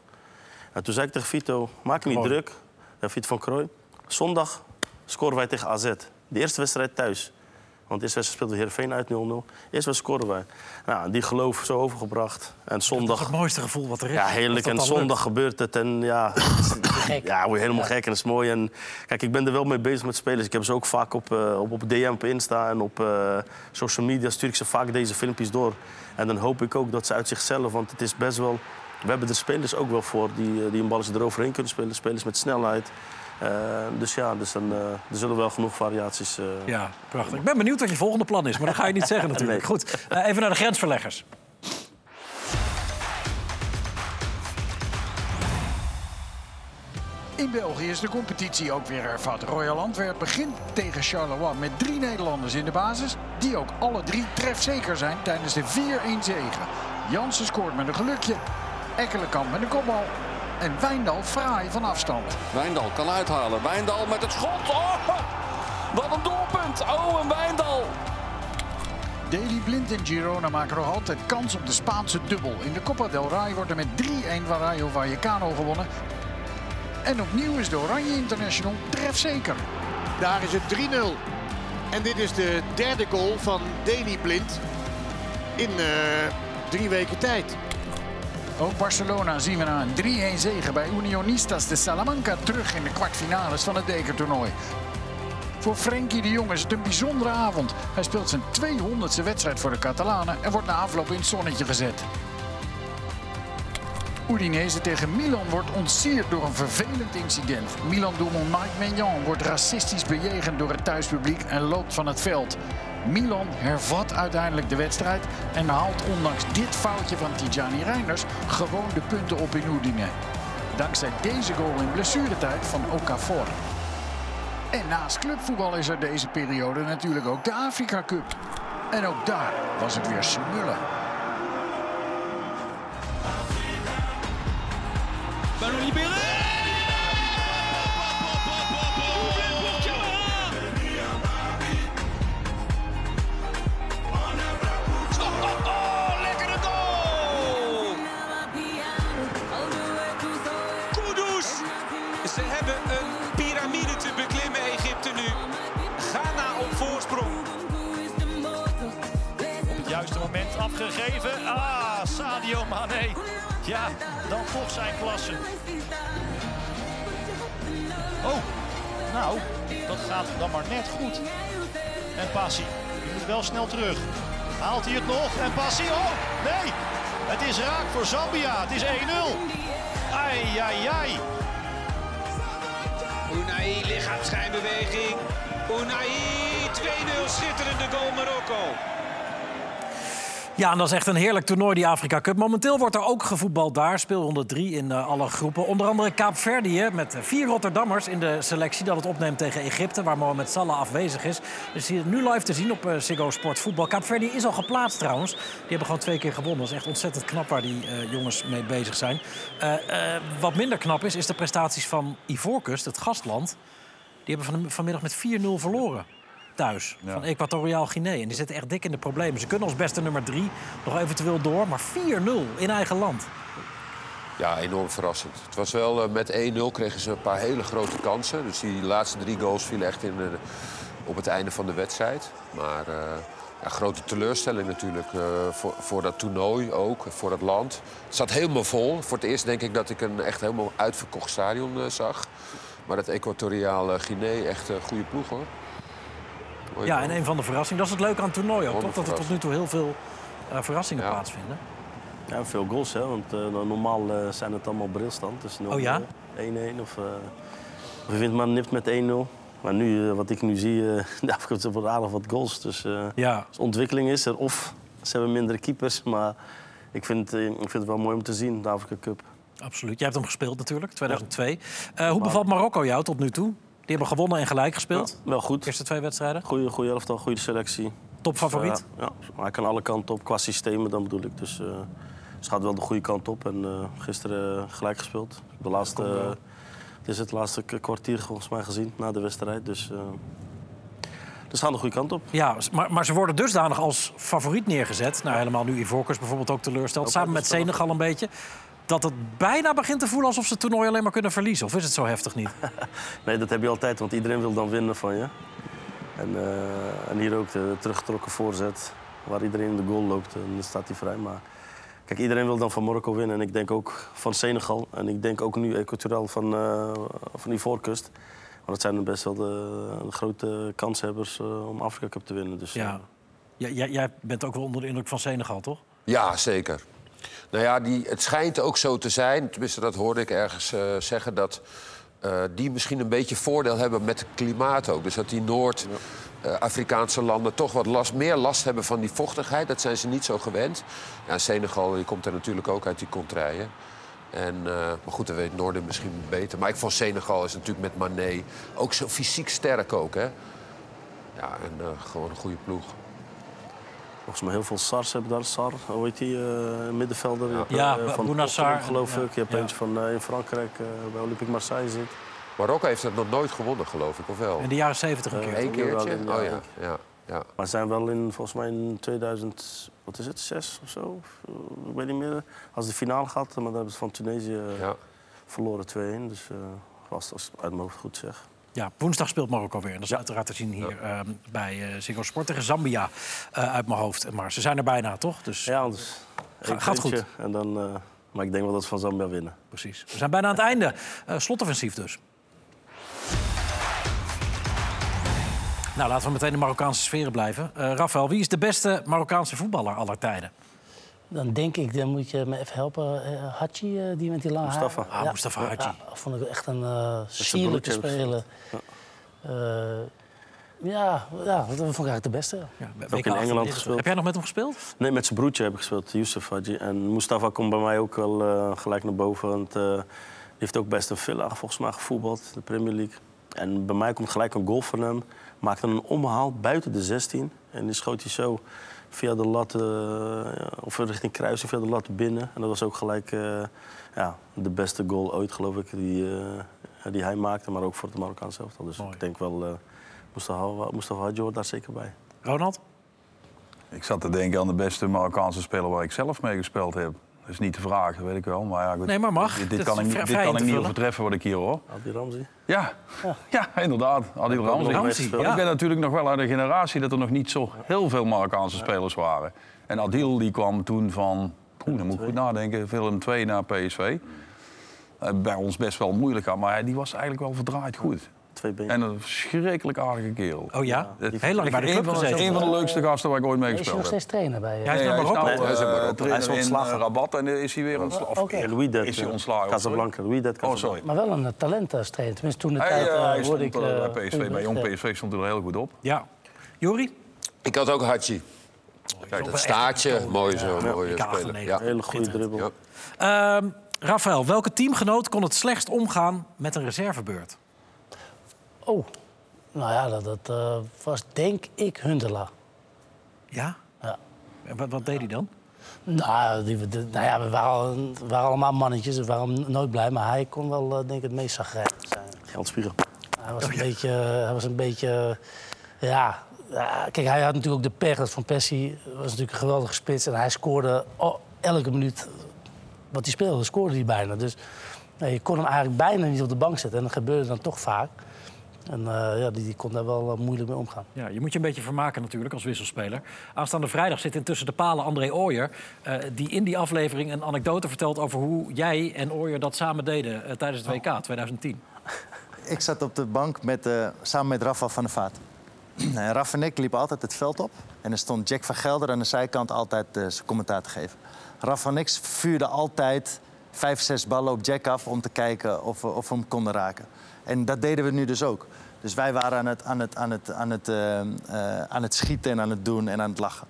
En toen zei ik tegen Vito, maak je niet druk. Ja, Vito van Krooi. Zondag scoren wij tegen AZ. De eerste wedstrijd thuis. Want de eerste wedstrijd speelde Heerenveen uit 0-0. Eerste wedstrijd scoren wij. Nou, die geloof zo overgebracht. En Dat is zondag... het mooiste gevoel wat er is. Ja, heerlijk. En zondag lukt. gebeurt het. En ja, ja word je helemaal gek en dat is mooi. En kijk, ik ben er wel mee bezig met spelers. Ik heb ze ook vaak op, eh, op, op DM, op Insta en op eh, social media stuur ik ze vaak deze filmpjes door. En dan hoop ik ook dat ze uit zichzelf, want het is best wel... We hebben er spelers ook wel voor die, eh, die een balletje eroverheen kunnen spelen. Spelers met snelheid. Eh, dus ja, dus dan, eh, er zullen wel genoeg variaties... eh, Ja, prachtig. Ik ben benieuwd wat je volgende plan is, maar dat ga je niet zeggen natuurlijk. Nee. Goed, even naar de grensverleggers. In België is de competitie ook weer hervat. Royal Antwerp begint tegen Charleroi met drie Nederlanders in de basis... die ook alle drie trefzeker zijn tijdens de 4-1 zegen. Jansen scoort met een gelukje, Ekkelenkamp met een kopbal... en Wijndal fraai van afstand. Wijndal kan uithalen. Wijndal met het schot. Oh, wat een doelpunt. Oh, en Wijndal. Daley Blind en Girona maken nog altijd kans op de Spaanse dubbel. In de Copa del Rey wordt er met 3-1 van Rayo Vallecano gewonnen. En opnieuw is de Oranje International trefzeker. Daar is het 3-0. En dit is de derde goal van Deli Blind in eh, drie weken tijd. Ook Barcelona zien we na een 3-1 zege bij Unionistas de Salamanca terug in de kwartfinales van het bekertoernooi. Voor Frenkie de Jong is het een bijzondere avond. Hij speelt zijn 200ste wedstrijd voor de Catalanen en wordt na afloop in het zonnetje gezet. Udinese tegen Milan wordt ontsierd door een vervelend incident. Milan-doelman Mike Maignan wordt racistisch bejegend door het thuispubliek en loopt van het veld. Milan hervat uiteindelijk de wedstrijd en haalt ondanks dit foutje van Tijani Reinders gewoon de punten op in Udine. Dankzij deze goal in blessuretijd van Okafor. En naast clubvoetbal is er deze periode natuurlijk ook de Afrika Cup. En ook daar was het weer smullen. Ballon libéré! Ze hebben een piramide te beklimmen, Egypte nu. Ghana op voorsprong. Op het juiste moment afgegeven. Ah, Sadio Mane. Ja, dan toch zijn klasse. Oh, nou, dat gaat dan maar net goed. En Passi, die moet wel snel terug. Haalt hij het nog? En Passi, oh, nee. Het is raak voor Zambia. Het is 1-0. Ai, ai, ai. Unai, lichaamsschijnbeweging. Unai, 2-0, schitterende goal Marokko. Ja, en dat is echt een heerlijk toernooi, die Afrika Cup. Momenteel wordt er ook gevoetbald daar. Speelronde 3 in eh, alle groepen. Onder andere Kaapverdië met eh, vier Rotterdammers in de selectie... dat het opneemt tegen Egypte, waar Mohamed Salah afwezig is. Dus hier nu live te zien op eh Ziggo Sport Voetbal. Kaapverdië is al geplaatst trouwens. Die hebben gewoon twee keer gewonnen. Dat is echt ontzettend knap waar die jongens mee bezig zijn. Wat minder knap is, is de prestaties van Ivoorkust, het gastland. Die hebben van, vanmiddag met 4-0 verloren thuis van Equatoriaal Guinea. En die zitten echt dik in de problemen. Ze kunnen als beste nummer 3 nog eventueel door, maar 4-0 in eigen land. Ja, enorm verrassend. Het was wel eh, met 1-0 kregen ze een paar hele grote kansen. Dus die laatste drie goals vielen echt in, eh, op het einde van de wedstrijd. Maar eh, ja, grote teleurstelling natuurlijk eh, voor, voor dat toernooi ook, voor dat land. Het zat helemaal vol. Voor het eerst denk ik dat ik een echt helemaal uitverkocht stadion eh, zag. Maar dat Equatoriaal Guinea echt een goede ploeg hoor. Ja, en een van de verrassingen. Dat is het leuke aan het toernooi ook, toch? Dat er tot nu toe heel veel eh, verrassingen plaatsvinden. Ja, veel goals, hè. Want eh, normaal eh, zijn het allemaal brilstand. Dus 0-0, Oh ja? 1-1 of... eh of je vindt maar nipt met 1-0. Maar nu, wat ik nu zie, eh de afgelopen wordt aardig wat goals. Dus eh, Ja. dus ontwikkeling is er. Of ze hebben mindere keepers. Maar ik vind, eh, ik vind het wel mooi om te zien, de Afrika Cup. Absoluut. Jij hebt hem gespeeld natuurlijk, 2002. Eh, hoe bevalt Marokko jou tot nu toe? Die hebben gewonnen en gelijk gespeeld. wel goed. Eerste twee wedstrijden. Goeie, goede elftal, goede selectie. Topfavoriet? Dus, eh, ja, maar hij kan alle kanten op qua systemen, dan bedoel ik. Dus eh ze gaat wel de goede kant op. En eh, gisteren eh, gelijk gespeeld. De laatste, eh, het is het laatste kwartier volgens mij gezien na de wedstrijd. Dus, eh dus gaan de goede kant op. Ja, maar, maar ze worden dusdanig als favoriet neergezet. Nou, helemaal nu Ivoorkust bijvoorbeeld ook teleurstelt. Samen met Senegal een beetje. Dat het bijna begint te voelen alsof ze het toernooi alleen maar kunnen verliezen. Of is het zo heftig niet? Nee, dat heb je altijd, want iedereen wil dan winnen van je. En, eh, en hier ook de teruggetrokken voorzet, waar iedereen in de goal loopt. En dan staat hij vrij. Maar kijk, iedereen wil dan van Marokko winnen. En ik denk ook van Senegal. En ik denk ook nu Equatoriaal van, eh van Ivoorkust. Maar dat zijn best wel de, de grote kanshebbers eh, om Afrika Cup te winnen. Dus, Ja. Ja, jij, jij bent ook wel onder de indruk van Senegal, toch? Ja, zeker. Nou ja, die, het schijnt ook zo te zijn, tenminste dat hoorde ik ergens eh, zeggen... dat eh, die misschien een beetje voordeel hebben met het klimaat ook. Dus dat die Noord-Afrikaanse landen toch wat last, meer last hebben van die vochtigheid. Dat zijn ze niet zo gewend. Ja, Senegal die komt er natuurlijk ook uit die contraien. En, eh, maar goed, dat weet Noorden misschien beter. Maar ik vond Senegal is natuurlijk met Mané ook zo fysiek sterk ook, hè. Ja, en gewoon een goede ploeg. Volgens mij heel veel SARS hebben daar. SAR, hoe heet die eh, middenvelder? Je hebt, Ja, eh, van. Tottenham, geloof Ja. ik. Je hebt Ja. eentje van, eh, in Frankrijk eh, bij Olympique Marseille zit. Marokko heeft het nog nooit gewonnen, geloof ik, of wel? In de jaren 70 een Eh, keer. Eén keertje? in- Oh ja, ja, ja, ja. Maar zijn wel in, volgens mij in 2000, wat is het, 6 of zo? Eh, Ik weet niet meer. Als de finale gaat, maar dan hebben ze van Tunesië eh, verloren 2-1. Dus eh was als ik uit mijn hoofd goed zeg. Ja, woensdag speelt Marokko weer. En dat is uiteraard te zien hier eh, bij eh Ziggo Sport tegen Zambia eh, uit mijn hoofd. Maar ze zijn er bijna, toch? Dus Ja, dus Ga- één gaat goed. En dan, eh, maar ik denk wel dat ze van Zambia winnen. Precies. We zijn bijna aan het einde. Slotoffensief dus. Nou, laten we meteen in de Marokkaanse sferen blijven. Rafael, wie is de beste Marokkaanse voetballer aller tijden? Dan denk ik, dan moet je me even helpen. eh Hachi, eh, die met die lange Mustafa. haar. Ah, Mustafa Hachi. Ja, vond ik echt een eh sierlijke broertje speler. Eh, ja, ja, dat vond ik eigenlijk de beste. Ook in Engeland gespeeld. Heb jij nog met hem gespeeld? Nee, met zijn broertje heb ik gespeeld, Youssef Hadji. En Mustafa komt bij mij ook wel eh, gelijk naar boven. Want eh, die heeft ook best een Villa volgens mij gevoetbald, de Premier League. En bij mij komt gelijk een goal van hem. Maakte een omhaal buiten de 16. En die schoot hij zo via de lat, eh, of richting kruising, via de lat binnen. En dat was ook gelijk eh, ja, de beste goal ooit, geloof ik, die, eh, die hij maakte. Maar ook voor het Marokkaanse elftal. Dus ik denk wel, eh Mustafa, Mustafa Hadji hoort daar zeker bij. Ronald? Ik zat te denken aan de beste Marokkaanse speler waar ik zelf mee gespeeld heb. Dat is niet de vraag, dat weet ik wel. Maar ja, goed. Nee, maar mag. Dit, kan ik, dit vrij kan ik te niet vullen. overtreffen wat ik hier hoor. Adil Ramzi. Ja, ja. inderdaad. Adil Ramzi. Ramzi, Want ja. Ik ben natuurlijk nog wel uit een generatie dat er nog niet zo heel veel Marokkaanse spelers waren. En Adil die kwam toen van, poeh, dan moet ik goed nadenken, Willem 2 naar PSV. Eh, bij ons best wel moeilijk aan, maar hij- die was eigenlijk wel verdraaid goed. Twee benen. En een verschrikkelijk aardige kerel. Oh ja? Het- Heel lang bij de een club van gezeten. Een van de leukste gasten waar ik ooit mee Is hij nog gespeeld heb. steeds trainer bij je? Ja, hij is naar Nee, Marokko. nou, hij is eh, is ontslagen. in, eh, Rabat en eh, is hij weer ontslagen. Oké. En Louis Dat, Is hij eh, ontslagen? Casablanca. Louis Dat Oh, sorry. Maar wel een uh, talent als trainer. Tenminste, toen de Hij, tijd eh, eh, hoorde stond ik... eh, bij PSV, bij Jong. PSV stond hij er heel goed op. Ja. Jori? Ik had ook Hachi. Kijk, dat staartje, mooi zo, Ja. mooie Ik speler. 98. Hele goede dribbel. Ja. Ehm Rafael, welke teamgenoot kon het slechtst omgaan met een reservebeurt? Oh, nou ja, dat, dat eh, was denk ik Huntelaar. Ja? Ja. En wat, wat deed hij dan? Nou, die, de- nou ja, we waren, we waren allemaal mannetjes, we waren nooit blij. Maar hij kon wel, eh, denk ik, het meest zagrijnig zijn. Geldspiegel. Hij was een beetje... Hij was een beetje ja, ja, kijk, hij had natuurlijk ook de pech dat Van Persie was natuurlijk een geweldige spits. En hij scoorde oh, elke minuut wat hij speelde, scoorde hij bijna. Dus nee, je kon hem eigenlijk bijna niet op de bank zetten. En dat gebeurde dan toch vaak. En eh, ja, die, die kon daar wel eh, moeilijk mee omgaan. Ja, je moet je een beetje vermaken natuurlijk als wisselspeler. Aanstaande vrijdag zit intussen de palen André Ooyer... eh, die in die aflevering een anekdote vertelt over hoe jij en Ooyer dat samen deden... tijdens het WK 2010. Ik zat op de bank met, eh, samen met Rafa van der Vaart. En Raf en ik liepen altijd het veld op. En er stond Jack van Gelder aan de zijkant altijd eh, zijn commentaar te geven. Raf en ik vuurden altijd vijf, zes ballen op Jack af... om te kijken of we, of we hem konden raken. En dat deden we nu dus ook. Dus wij waren aan het, aan het, aan het, aan het, eh, eh, aan het schieten en aan het doen en aan het lachen.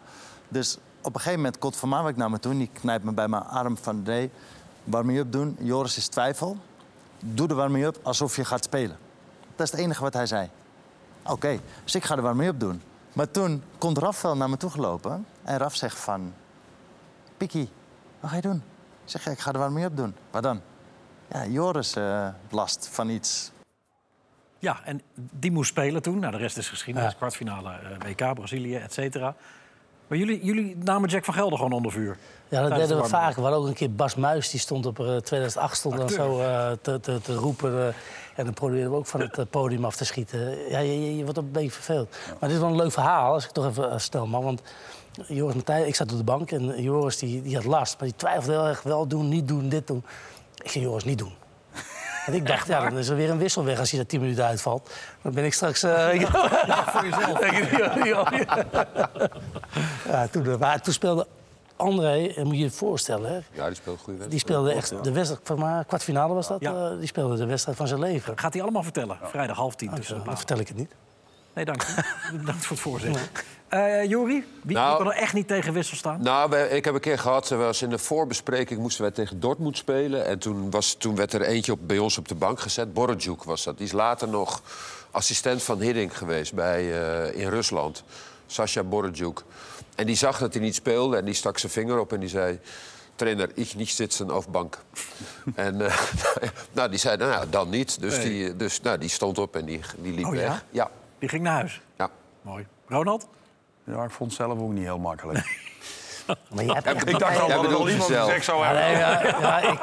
Dus op een gegeven moment komt Van Marwijk naar me toe... die knijpt me bij mijn arm van... nee, warming-up doen, Joris is twijfel. Doe de warming-up alsof je gaat spelen. Dat is het enige wat hij zei. Oké, dus ik ga er warming-up doen. Maar toen komt Raf wel naar me toe gelopen. En Raf zegt van... Pikkie, wat ga je doen? Ik zeg, ik ga er warming-up doen. Wat dan? Ja, Joris eh, last van iets. Ja, en die moest spelen toen. Nou, de rest is geschiedenis. Kwartfinale eh, WK, Brazilië, et cetera. Maar jullie, jullie namen Jack van Gelder gewoon onder vuur. Ja, dat deden de we vaak. We hadden ook een keer Bas Muis, die stond op eh, 2008 stond dan Acteur. zo eh, te, te, te roepen. eh, en dan probeerden we ook van het eh, podium af te schieten. Ja, je, je, je wordt een beetje verveeld. Maar dit is wel een leuk verhaal, als ik toch even eh, stel, man. Want Joris Matthijs, ik zat op de bank en Joris die, die had last. Maar die twijfelde heel erg, wel doen, niet doen, dit doen. Ik zei, Joris, niet doen. En ik dacht, ja, dan is er weer een wissel weg als hij er 10 minuten uitvalt. Dan ben ik straks... eh, Ja, voor jezelf. ja, toen, eh, maar toen speelde André, en moet je je voorstellen, hè, Ja, die speelt goede wedstrijd. die speelde echt de wedstrijd, van maar kwartfinale was dat. Ja. eh, die speelde de wedstrijd van zijn leven. Gaat hij allemaal vertellen. Vrijdag half tien Dan palen. vertel ik het niet. Nee, dank u. Bedankt voor het voorzitten. Eh Jori, wie, Nou- kon er echt niet tegen wissel staan? Nou, wij- ik heb een keer gehad, was in de voorbespreking moesten wij tegen Dortmund spelen. En toen, was, toen werd er eentje op, bij ons op de bank gezet. Borodjuk was dat. Die is later nog assistent van Hiddink geweest bij, eh, in Rusland. Sasha Borodjuk. En die zag dat hij niet speelde en die stak zijn vinger op en die zei... Trainer, ik niet zitten op bank. en eh, nou, die zei, nou ja, dan niet. Dus, Nee. die, dus nou, die stond op en die, die liep Oh ja? weg. Ja. Die ging naar huis. Ja. Mooi. Ronald? Ja, ik vond het zelf ook niet heel makkelijk. Maar je hebt echt- ik dacht al dat bedoelt al iemand gezegd zou Ja, hebben. nee, ja, ja, ik,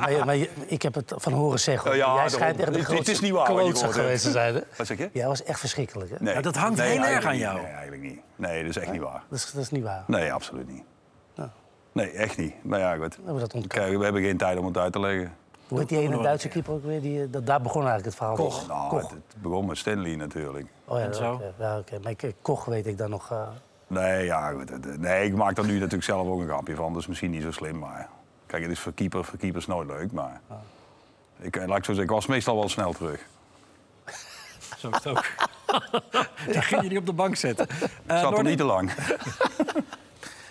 maar, je- maar je- ik heb het van horen zeggen. Ja, Jij daarom. schijnt echt de Het- het grootste is niet waar wat je klootzak geweest te zijn. hè? Wat zeg je? Jij was echt verschrikkelijk. Hè? Nee. Ja, dat hangt Nee, heel erg eigenlijk aan niet. jou. Nee, eigenlijk niet. Nee, dat is echt niet waar. Dat, is, dat is niet waar. Nee, absoluut niet. Ja. Nee, echt niet. Maar ja, goed. hebben we dat ontdekt. Kijk, we hebben geen tijd om het uit te leggen. Hoe heet die ene Duitse keeper ook weer? Die, eh, dat, daar begon eigenlijk het verhaal. Nou, Koch. Het begon met Stanley natuurlijk. Oh ja, En zo? oké. Ja, oké. Maar ik, Koch weet ik dan nog... eh, Nee, ja, goed. Nee, ik maak er nu natuurlijk zelf ook een grapje van. Dus misschien niet zo slim, maar... Kijk, het is voor, keeper, voor keepers nooit leuk, maar... Ik, eh, laat ik zo zeggen, ik was meestal wel snel terug. Zo is het ook. Die ging je niet op de bank zetten. Ik zat er niet te lang.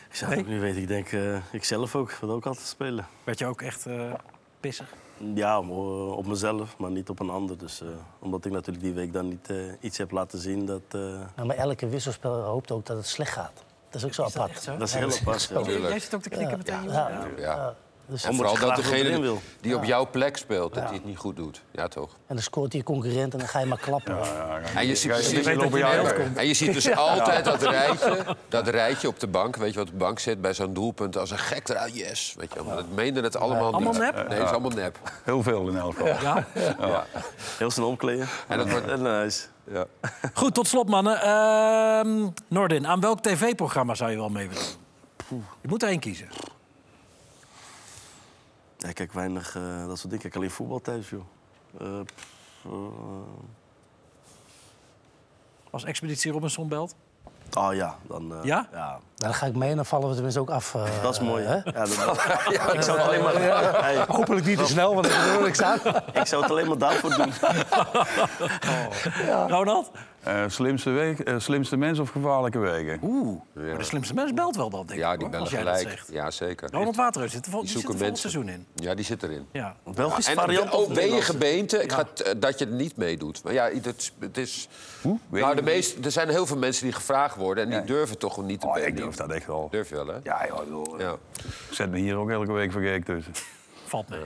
Ik zou het ook niet weten. Ik denk, eh, ik zelf ook. wil ook altijd spelen. Werd je ook echt eh, pissig? Ja, op mezelf, maar niet op een ander. Dus, eh, omdat ik natuurlijk die week dan niet eh, iets heb laten zien dat... eh, nou, maar elke wisselspeler hoopt ook dat het slecht gaat. Dat is ook zo Is apart. zo? dat is heel apart. ja. Jij zit ook te knikken meteen. Ja, Ja. ja, Ja. ja. Dus, En Omdat vooral dat degene die op jouw plek speelt, dat hij het niet goed doet. Ja, toch? en dan scoort hij je concurrent en dan ga je maar klappen. En je ziet, precies, en je dus altijd dat rijtje, dat rijtje op de bank, weet je wat op de bank zit, bij zo'n doelpunt, als een gek eruit, yes. Weet je, dat meenden het allemaal Allemaal niet. nep? Nee, het is allemaal nep. Heel veel in elk geval. Ja? Ja. Heel snel omkleden En dat wordt- huis. Ja. Goed, tot slot, mannen. Ehm, Nordin, aan welk tv-programma zou je wel mee willen? Je moet er één kiezen. Ja, ik kijk weinig eh, dat soort dingen. Ik kijk alleen voetbal thuis, joh. Eh, pff, eh, Als Expeditie Robinson belt? oh ja, dan... eh, Ja? ja? Nou, dan ga ik mee en dan vallen we tenminste ook af. eh, Dat is mooi. hè? Ja, dat, ik zou het alleen maar... Hey, Hopelijk niet te snel, want dan wil ik staan. ik zou het alleen maar daarvoor doen. Ronald? Eh, slimste, week, eh, slimste mens of gevaarlijke wegen? Oeh, maar de slimste mens belt wel dan, denk Ja, ik. die als jij dat gelijk. Ja, zeker. Ronald Waterreus zit er vol, Die die zit er seizoen in. Ja, die zit erin. Ja. Belgische variant of ook ben je gebeente ik ga t- eh, dat je het niet meedoet. Maar ja, het, het is... Nou, de meest, er zijn heel veel mensen die gevraagd worden... en die durven toch niet te Oh, benen. ik durf dat echt wel. Durf je wel, hè? Ja, joh, ik bedoel, Ja. Ik zet me hier ook elke week voor gek tussen. Valt mee.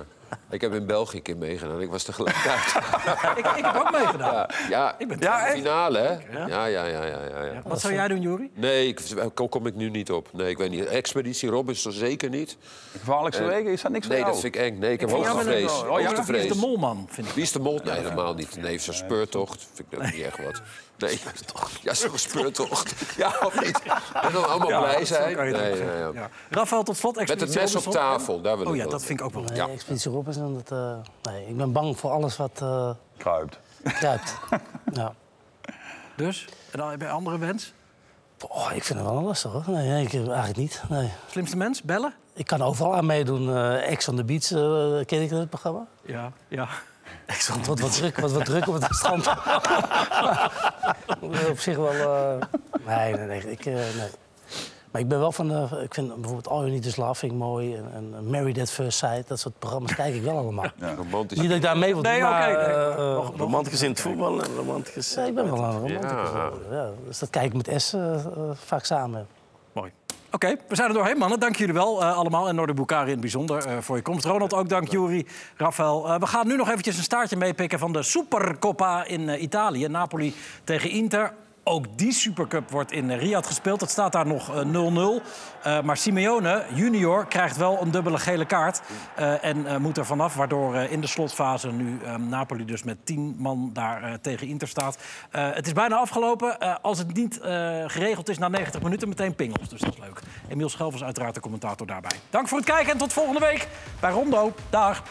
Ik heb in België een keer meegedaan. Ik was tegelijkertijd. ik, ik heb ook meegedaan. Ja, ja, Ik ben ja echt? finale, hè? Ja. Ja, ja, ja. ja, ja, ja. Wat zou jij doen, Juri? Nee, ik, kom, kom ik nu niet op. Nee, ik weet niet. Expeditie Robinson zeker niet. Gevaarlijkste En- wegen, is dat niks voor Nee, jou? dat vind ik eng. Nee, ik heb hoogtevrees. een- oh, ja? Hoogtevrees. Wie is de molman, vind ik. Wie is de mol? Nee, helemaal niet. Nee, zo'n speurtocht vind ik ook niet echt wat. Nee, ja, zo'n speurtocht. Ja, of niet? En dan allemaal Ja, blij zijn. kan je het Nee, ja, ja. Rafael, tot slot. Met het mes op tafel, daar wil Oh ik ja, dat vind ik ook wel. Nee, Ja. Expeditie Robinson, dat, eh, nee, ik ben bang voor alles wat eh Kruipt. kruipt. ja. Dus? En dan heb je een andere wens? Oh, ik vind het wel lastig hoor. Nee, nee, ik, eigenlijk niet. Nee. Slimste mens? Bellen? Ik kan overal aan meedoen. eh Ex on the Beach, ken ik dat programma? Ja, ja. Het wordt wat druk, wat, wat druk op het strand. op zich wel... eh, nee, nee, nee, ik, eh, nee. Maar ik ben wel van... eh, ik vind bijvoorbeeld All You Need Is ik mooi. En, en Married at First Sight. Dat soort programma's kijk ik wel allemaal. Romantisch. Niet dat ik daar mee wil doen, Nee, maar... oké, nee. eh, Romanticus in het voetbal en romanticus... ja, ik ben wel een romanticus. Ja. Ja. Dus dat kijk ik met S vaak samen. Oké, we zijn er doorheen, mannen. Dank jullie wel eh, allemaal. En Noorde Bukari in het bijzonder eh, voor je komst. Ronald ook dank, Juri, Rafael. Eh, we gaan nu nog eventjes een staartje meepikken van de Supercoppa in Italië. Napoli tegen Inter. Ook die Supercup wordt in eh, Riyadh gespeeld. Het staat daar nog eh, 0-0. Eh, maar Simeone, junior, krijgt wel een dubbele gele kaart. eh, en eh, moet er vanaf, waardoor eh, in de slotfase nu eh, Napoli dus met 10 man daar eh, tegen Inter staat. Eh, het is bijna afgelopen. Eh, als het niet eh, geregeld is na 90 minuten, meteen pingels. Dus dat is leuk. Emiel Schelvers uiteraard de commentator daarbij. Dank voor het kijken en tot volgende week bij Rondo. Dag.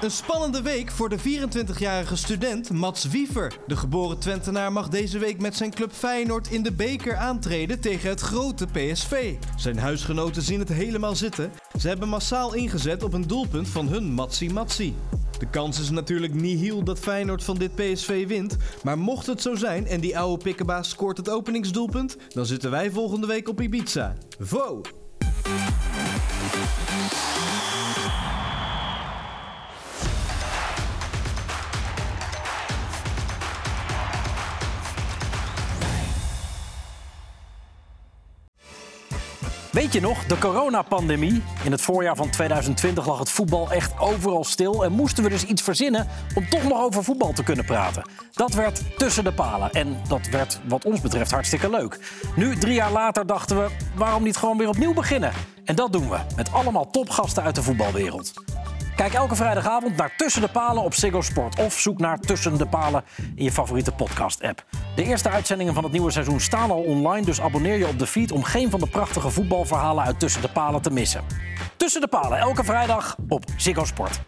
Een spannende week voor de 24-jarige student Mats Wiever. De geboren Twentenaar mag deze week met zijn club Feyenoord in de beker aantreden tegen het grote PSV. Zijn huisgenoten zien het helemaal zitten. Ze hebben massaal ingezet op een doelpunt van hun Matsi Matsi. De kans is natuurlijk nihil dat Feyenoord van dit PSV wint. Maar mocht het zo zijn en die oude pikkenbaas scoort het openingsdoelpunt... dan zitten wij volgende week op Ibiza. Vo! Weet je nog, de coronapandemie? In het voorjaar van 2020 lag het voetbal echt overal stil... en moesten we dus iets verzinnen om toch nog over voetbal te kunnen praten. Dat werd tussen de palen en dat werd wat ons betreft hartstikke leuk. Nu, drie jaar later, dachten we, waarom niet gewoon weer opnieuw beginnen? En dat doen we, met allemaal topgasten uit de voetbalwereld. Kijk elke vrijdagavond naar Tussen de Palen op Ziggo Sport. Of zoek naar Tussen de Palen in je favoriete podcast-app. De eerste uitzendingen van het nieuwe seizoen staan al online... dus abonneer je op de feed om geen van de prachtige voetbalverhalen uit Tussen de Palen te missen. Tussen de Palen, elke vrijdag op Ziggo Sport.